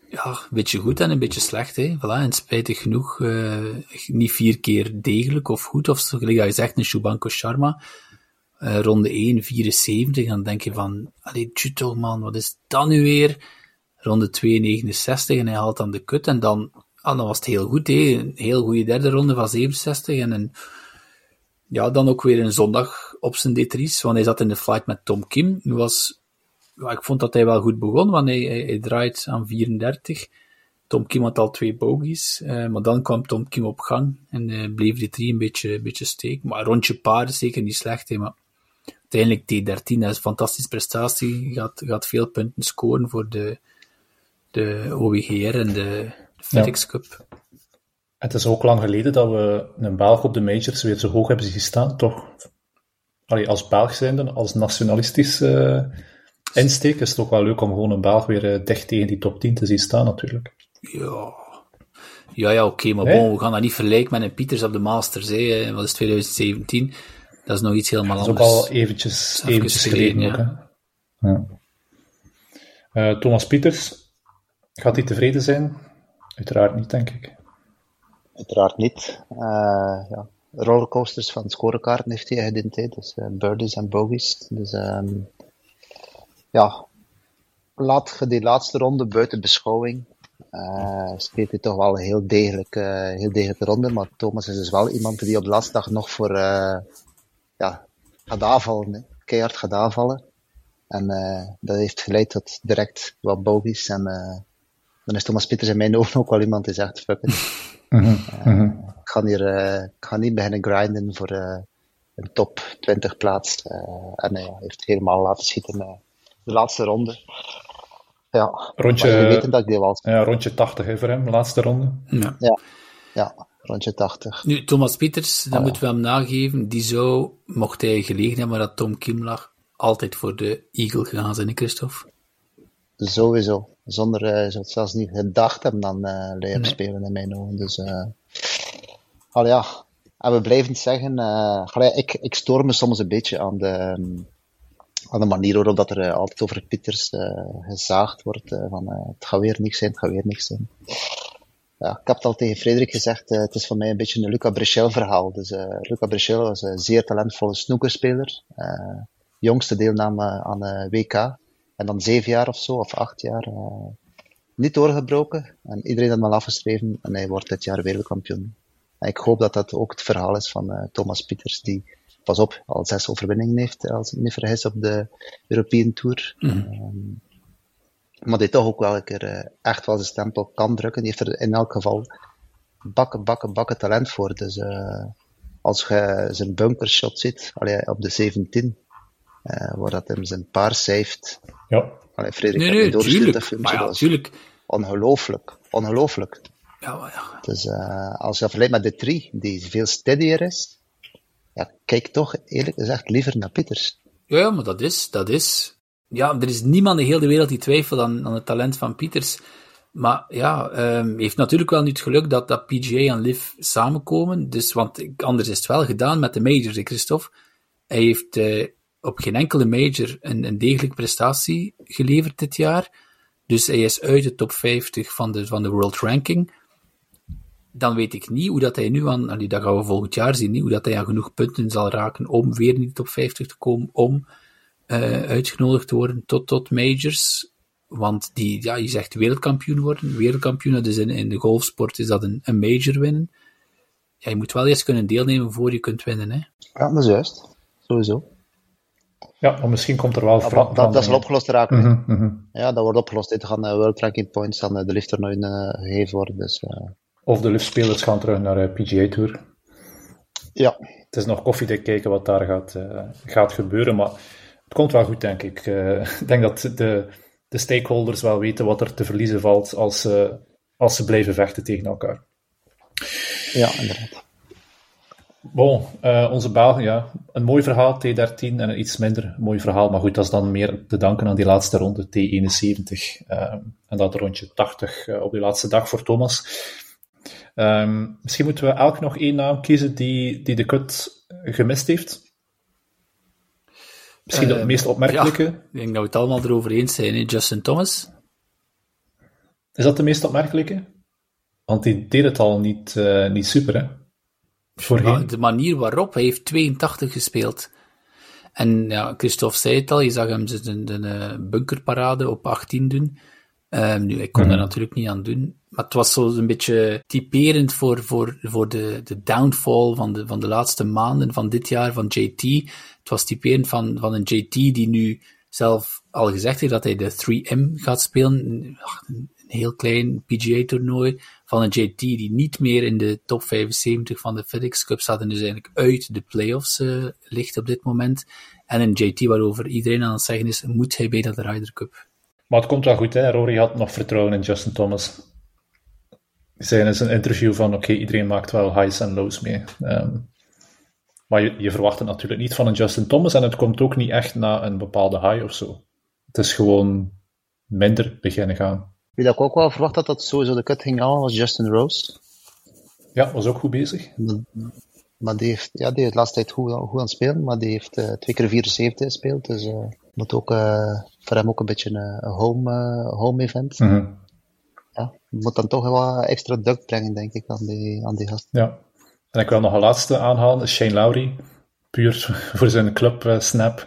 ja, een beetje goed en een beetje slecht. Hè. Voilà, en spijtig genoeg uh, niet vier keer degelijk of goed. Of zo, gelijk dat je zegt, een Shubanko Sharma. Ronde 1, 74. Dan denk je van, allee, tju man, wat is dat nu weer? Ronde 2, 69 en hij haalt dan de kut. En dan, ah, dan was het heel goed. Hè. Een heel goede derde ronde van 67. En een, ja, dan ook weer een zondag op zijn D3's. Want hij zat in de flight met Tom Kim. Was ik vond dat hij wel goed begon, want hij, hij, draait aan 34. Tom Kim had al twee bogies, uh, maar dan kwam Tom Kim op gang en uh, bleef die drie een beetje, een beetje steken. Maar rondje paar is zeker niet slecht, hè, maar uiteindelijk T13, dat is een fantastische prestatie. Gaat, gaat veel punten scoren voor de, de OWGR en de FedEx Cup. Het is ook lang geleden dat we een Belg op de majors weer zo hoog hebben gestaan, toch? Allee, als Belg zijnde, als nationalistisch uh, insteek is het ook wel leuk om gewoon een Belg weer uh, dicht tegen die top 10 te zien staan, natuurlijk. Ja, ja, ja oké, maar bon, we gaan dat niet vergelijken met een Pieters op de Masters. Hè. Wat is 2017? Dat is nog iets helemaal anders. Dat is ook al eventjes, eventjes geleden. ja. ja. Uh, Thomas Pieters, gaat hij tevreden zijn? Uiteraard niet, denk ik. Uiteraard niet. Uh, ja. Rollercoasters van scorekaarten heeft hij geïdentificeerd, dus uh, birdies en bogies. Dus um, ja, laat je die laatste ronde buiten beschouwing. Uh, speelt hij toch wel een heel degelijke, heel degelijke ronde. Maar Thomas is dus wel iemand die op de laatste dag nog voor uh, ja, gaat aanvallen. Hè. Keihard gaat aanvallen. En uh, dat heeft geleid tot direct wat bogies. En dan is Thomas Pieters in mijn ogen ook wel iemand die zegt: fuck it. Mhm, mhm. Ik, ga hier, ik ga niet beginnen grinden voor een top 20 plaats. en hij heeft helemaal laten schieten de laatste ronde. Ja, rondje, weten dat ik die was. Ja, rondje 80 hè, voor hem, de laatste ronde. Ja. ja, ja rondje 80. Nu, Thomas Pieters, dat moeten we hem nageven, die zou, mocht hij gelegen hebben dat Tom Kim lag, altijd voor de Eagle gegaan zijn, Christophe? Sowieso. Zonder, uh, zou het zelfs niet gedacht hebben dan uh, leren spelen in mijn ogen. Dus, uh, al ja. En we blijven zeggen, ik, ik stoor me soms een beetje aan de, um, aan de manier waarop dat er altijd over Pieters gezaagd wordt. Van het gaat weer niks zijn, het gaat weer niks zijn. Ja, ik heb het al tegen Frederik gezegd, het is voor mij een beetje een Luca Brichel verhaal. Dus Luca Brichel was een zeer talentvolle snoekerspeler. jongste deelname aan WK. En dan zeven jaar of zo, of acht jaar. niet doorgebroken. En iedereen had al afgeschreven. En hij wordt dit jaar wereldkampioen. En ik hoop dat dat ook het verhaal is van Thomas Pieters, die pas op, al zes overwinningen heeft, als ik me niet vergis, op de European Tour. Mhm. Ehm, maar die toch ook wel een keer eh, echt wel zijn stempel kan drukken. Die heeft er in elk geval bakken, bakken, bakken talent voor. Dus eh, als je zijn bunkershot ziet, allee, op de 17, eh, waar dat hem zijn paars heeft. Ja. Allee, Frederik Nee, nee, niet doorgestuurd, dat tuurlijk. filmpje. Maar ja, dat is tuurlijk. ongelooflijk. Ongelooflijk. Ja, maar ja. Dus eh, als je vergelijkt met de 3, die veel steadier is, ja, kijk toch eerlijk gezegd liever naar Pieters. Ja, ja, maar dat is, dat is. Ja, er is niemand in heel de wereld die twijfelt aan, aan het talent van Pieters. Maar ja, ehm heeft natuurlijk wel nu het geluk dat, dat PGA en Liv samenkomen. Dus, want ik- anders is het wel gedaan met de majors, Christophe. Hij heeft eh, op geen enkele major een, een degelijke prestatie geleverd dit jaar. Dus hij is uit de top 50 van de, van de world ranking. Dan weet ik niet hoe dat hij nu aan, allee, dat gaan we volgend jaar zien, hoe dat hij aan genoeg punten zal raken om weer in de top 50 te komen, om eh, uitgenodigd te worden tot, tot majors. Want die, ja, je zegt wereldkampioen worden. Wereldkampioen, dus in, in de golfsport is dat een, een major winnen. Ja, je moet wel eerst kunnen deelnemen voor je kunt winnen. Hè. Ja, dat is juist. Sowieso. Ja, maar misschien komt er wel Dat, vera- dat, dat zal verandering. opgelost raken. Mhm, mhm. Ja, dat wordt opgelost. Dit gaan uh, World Ranking Points aan uh, de lifttoernooien uh, gegeven worden. Dus, uh, Of de liftspelers gaan terug naar de PGA Tour. ja. Het is nog koffiedik kijken wat daar gaat, eh, gaat gebeuren, maar het komt wel goed, denk ik. Eh, ik denk dat de, de stakeholders wel weten wat er te verliezen valt als, als ze blijven vechten tegen elkaar. Ja, inderdaad. Bon, eh, onze Belgen, ja. Een mooi verhaal, T13, en een iets minder mooi verhaal. Maar goed, dat is dan meer te danken aan die laatste ronde, T71. eh, en dat rondje 80 eh, op die laatste dag voor Thomas. Ehm, misschien moeten we elk nog één naam kiezen die, die de cut gemist heeft. Misschien de Eh, meest opmerkelijke. Ja, ik denk dat we het allemaal erover eens zijn. Hè? Justin Thomas. Is dat de meest opmerkelijke? Want die deed het al niet, niet super, hè? Voorheen. De manier waarop, hij heeft 82 gespeeld. En ja, Christophe zei het al, je zag hem de bunkerparade op 18 doen. Um, nu, ik kon Mhm. daar natuurlijk niet aan doen. Maar het was zo een beetje typerend voor, voor, voor de, de downfall van de, van de laatste maanden van dit jaar van JT. Het was typerend van, van een JT die nu zelf al gezegd heeft dat hij de 3M gaat spelen. Een, een heel klein PGA-toernooi. Van een JT die niet meer in de top 75 van de FedEx Cup staat en dus eigenlijk uit de playoffs uh, ligt op dit moment. En een JT waarover iedereen aan het zeggen is, moet hij bij dat Ryder Cup? Maar het komt wel goed, hè. Rory had nog vertrouwen in Justin Thomas. Hij zei in zijn interview van, oké, iedereen maakt wel highs en lows mee. Um, maar je, je, verwacht het natuurlijk niet van een Justin Thomas en het komt ook niet echt na een bepaalde high of zo. Het is gewoon minder beginnen gaan. Wie dat ik ook wel verwacht had dat sowieso de cut ging halen, was Justin Rose. Ja, was ook goed bezig. Maar, die heeft, ja, die heeft de laatste tijd goed, goed aan het spelen, maar die heeft uh, twee keer 74 gespeeld, dus uh, moet ook uh, voor hem ook een beetje een, home, home event. Mm -hmm. Ja, moet dan toch wel extra duct brengen, denk ik, aan die, aan die gast. Ja, en ik wil nog een laatste aanhalen, Shane Lowry, puur voor zijn club snap.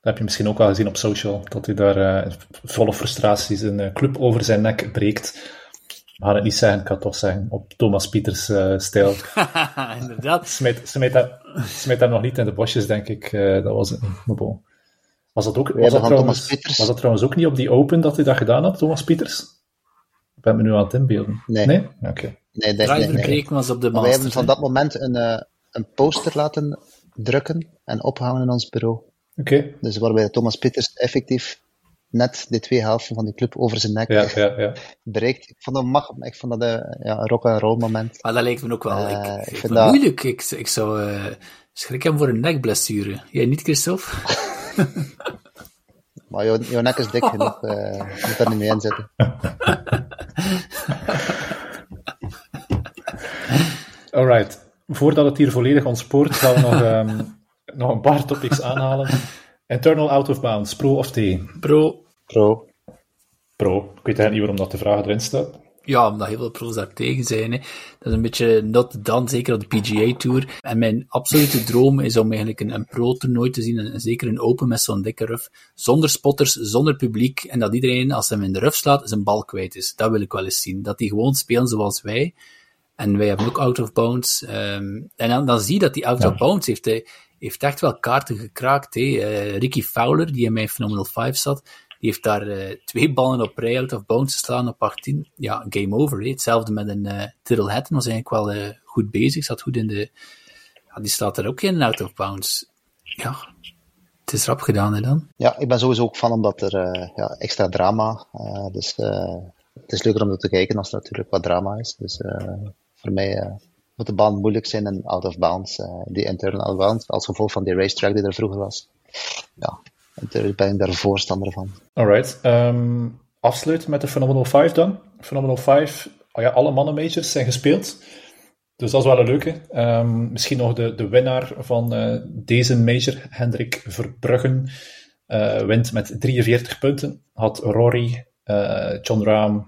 Dat heb je misschien ook al gezien op social, dat hij daar uh, volle frustratie zijn uh, club over zijn nek breekt. We gaan het niet zeggen, ik kan het toch zeggen, op Thomas Pieters uh, stijl. Inderdaad. Smijt, smijt, dat, smijt nog niet in de bosjes, denk ik. Uh, dat was het niet. Bon. Was dat, ook, was, dat trouwens, was dat trouwens ook niet op die Open dat hij dat gedaan had, Thomas Pieters? Ik ben me nu aan het inbeelden. Nee. Nee? Oké. Okay. Nee, nee, nee, nee, was op de Wij hebben van dat moment een, uh, een poster laten drukken en ophangen in ons bureau. Oké. Okay. Dus waarbij Thomas Pieters effectief net de twee helften van die club over zijn nek ja, ja, ja. bereikt. Ik vond dat, mag, ik vond dat een, ja, rock and roll moment. Maar dat lijkt me ook wel Uh, ik, vind dat... moeilijk. Ik, ik zou uh, schrik hem voor een nekblessure. Jij niet, Christophe? Maar jouw, jouw nek is dik genoeg, eh, je moet daar niet mee inzetten. Alright. Voordat het hier volledig ontspoort, gaan we nog, um, nog een paar topics aanhalen. Internal out of bounds, pro of T? Pro. Pro. Pro. Ik weet eigenlijk niet waarom dat de vraag erin staat. Ja, omdat heel veel pro's daar tegen zijn. Hè. Dat is een beetje not done, zeker op de PGA Tour. En mijn absolute droom is om eigenlijk een, een pro-toernooi te zien, en zeker een open met zo'n dikke ruf, zonder spotters, zonder publiek, en dat iedereen, als hij hem in de ruf slaat, zijn bal kwijt is. Dat wil ik wel eens zien. Dat die gewoon spelen zoals wij. En wij hebben ook out of bounds. Um, en dan, dan zie je dat die out Ja. of bounds heeft. Hij, heeft echt wel kaarten gekraakt. Uh, Ricky Fowler, die in mijn Phenomenal 5 zat, die heeft daar uh, twee ballen op rij out of bounds geslaan op 18. Ja, game over. Hetzelfde met een uh, Tyrrell Hatton, was eigenlijk wel goed bezig, zat goed in de... Ja, die staat er ook in out of bounds. Ja, het is rap gedaan hè dan. Ja, ik ben sowieso ook van omdat er ja, extra drama, dus het is leuker om te kijken als er natuurlijk wat drama is. Dus voor mij moet de baan moeilijk zijn en out of bounds. Uh, die internal out bounds, als gevolg van die racetrack die er vroeger was. Ja, natuurlijk ben ik daar voorstander van. Alright. Um, afsluiten met de Phenomenal 5 dan. Phenomenal 5, oh ja, alle mannen majors zijn gespeeld. Dus dat is wel een leuke. Um, misschien nog de, de winnaar van uh, deze major, Hendrik Verbruggen, uh, wint met 43 punten. Had Rory, John Rahm,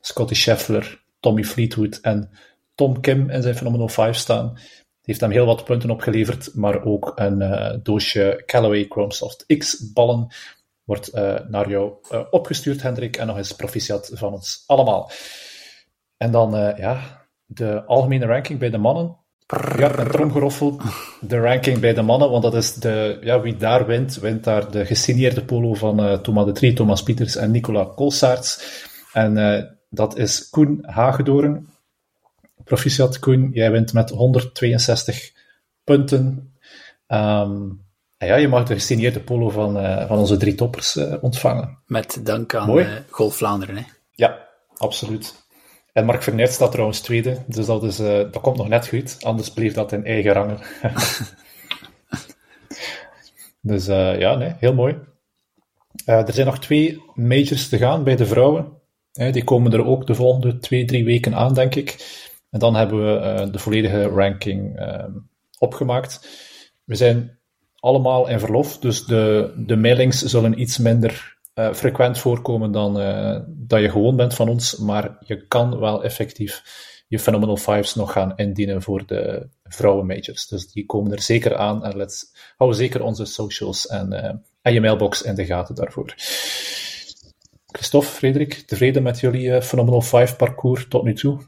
Scotty Scheffler, Tommy Fleetwood en Tom Kim in zijn Phenomenal 5 staan. Heeft hem heel wat punten opgeleverd, maar ook een uh, doosje Callaway Chromesoft X-ballen wordt uh, naar jou uh, opgestuurd, Hendrik. En nog eens proficiat van ons allemaal. En dan, ja, de algemene ranking bij de mannen. Ja, een tromgeroffel. De ranking bij de mannen, want dat is de, ja, wie daar wint, wint daar de gesigneerde polo van Thomas de Trie, Thomas Pieters en Nicola Kolsaerts. En dat is Koen Hagedoren, Proficiat Koen, jij wint met 162 punten. Um, ja, je mag de gesigneerde polo van, uh, van onze drie toppers uh, ontvangen. Met dank aan uh, Golf Vlaanderen. Hè? Ja, absoluut. En Mark Vernet staat trouwens tweede, dus dat, is, dat komt nog net goed. Anders bleef dat in eigen rangen. dus ja, nee, heel mooi. er zijn nog twee majors te gaan bij de vrouwen. die komen er ook de volgende twee, drie weken aan, denk ik. En dan hebben we uh, de volledige ranking uh, opgemaakt. We zijn allemaal in verlof, dus de, de mailings zullen iets minder uh, frequent voorkomen dan dat je gewoon bent van ons, maar je kan wel effectief je Phenomenal Fives nog gaan indienen voor de vrouwen majors. Dus die komen er zeker aan en let's, hou zeker onze socials en, en je mailbox in de gaten daarvoor. Christophe, Frederik, tevreden met jullie Phenomenal 5 parcours tot nu toe?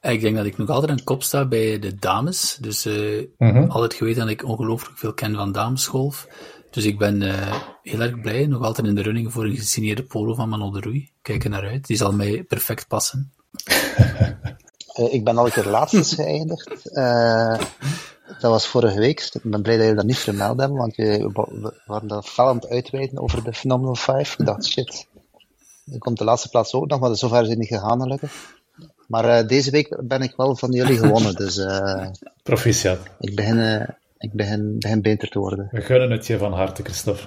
Ik denk dat ik nog altijd aan kop sta bij de dames. Dus uh, mm-hmm. altijd geweten dat ik ongelooflijk veel ken van damesgolf. Dus ik ben uh, heel erg blij, nog altijd in de running voor een gesigneerde polo van Manon de Roei. Kijk er naar uit, die zal mij perfect passen. uh, ik ben al een keer laatst geëindigd. dat was vorige week. Ik ben blij dat je dat niet vermeld hebben, want we waren dat fel aan het uitweiden over de Phenomenal 5. Ik dacht, shit, er komt de laatste plaats ook nog, maar zover is het niet gegaan gelukkig. Maar uh, deze week ben ik wel van jullie gewonnen, dus... Uh, Proficiat. Ik begin, uh, ik begin, begin beter te worden. We gunnen het je van harte, Christophe.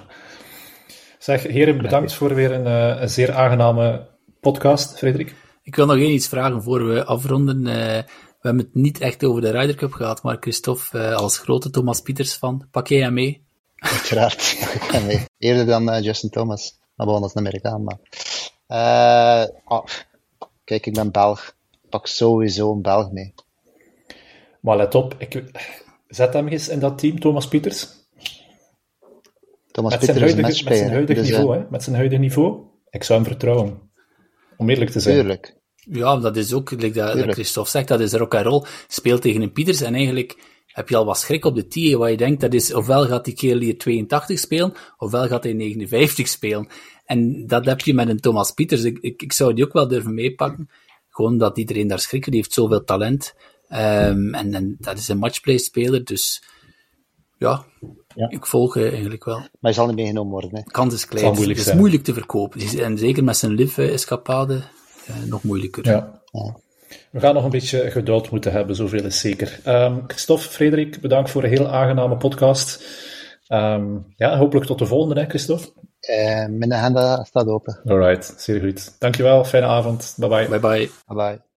Zeg, heren, bedankt voor weer een, een zeer aangename podcast, Frederik. Ik wil nog één iets vragen voor we afronden. we hebben het niet echt over de Ryder Cup gehad, maar Christophe, als grote Thomas Pieters fan, pak jij hem mee? Uiteraard, ik ga mee. Eerder dan Justin Thomas. Maar wel als een Amerikaan, maar... Oh, kijk, ik ben Belg pak sowieso een Belg mee. Maar let op, ik, zet hem eens in dat team, Thomas Pieters. Thomas met Pieters zijn huidige, met zijn huidig dus, niveau, hè? Met zijn huidige niveau. Ik zou hem vertrouwen. Om eerlijk te zijn. Tuurlijk. Ja, dat is ook, like dat, dat Christophe zegt, dat is rock and roll. Speelt tegen een Pieters en eigenlijk heb je al wat schrik op de tee, waar je denkt, dat is, ofwel gaat die kerel hier 82 spelen, ofwel gaat hij 59 spelen. En dat heb je met een Thomas Pieters. Ik, ik, ik zou die ook wel durven meepakken. Gewoon dat iedereen daar schrikt. Die heeft zoveel talent. Um, en, en, dat is een matchplay-speler, dus ja, ja, ik volg eigenlijk wel. Maar hij zal niet meegenomen worden. Hè? Kans is klein. Het is moeilijk te verkopen. En zeker met zijn live-escapade uh, nog moeilijker. Ja. ja. We gaan nog een beetje geduld moeten hebben, zoveel is zeker. Um, Christophe, Frederik, bedankt voor een heel aangename podcast. Um, ja, hopelijk tot de volgende, hè, Christophe. Uh, mijn agenda staat open. Alright, zeer goed. Dankjewel, fijne avond. Bye bye. Bye bye. Bye bye.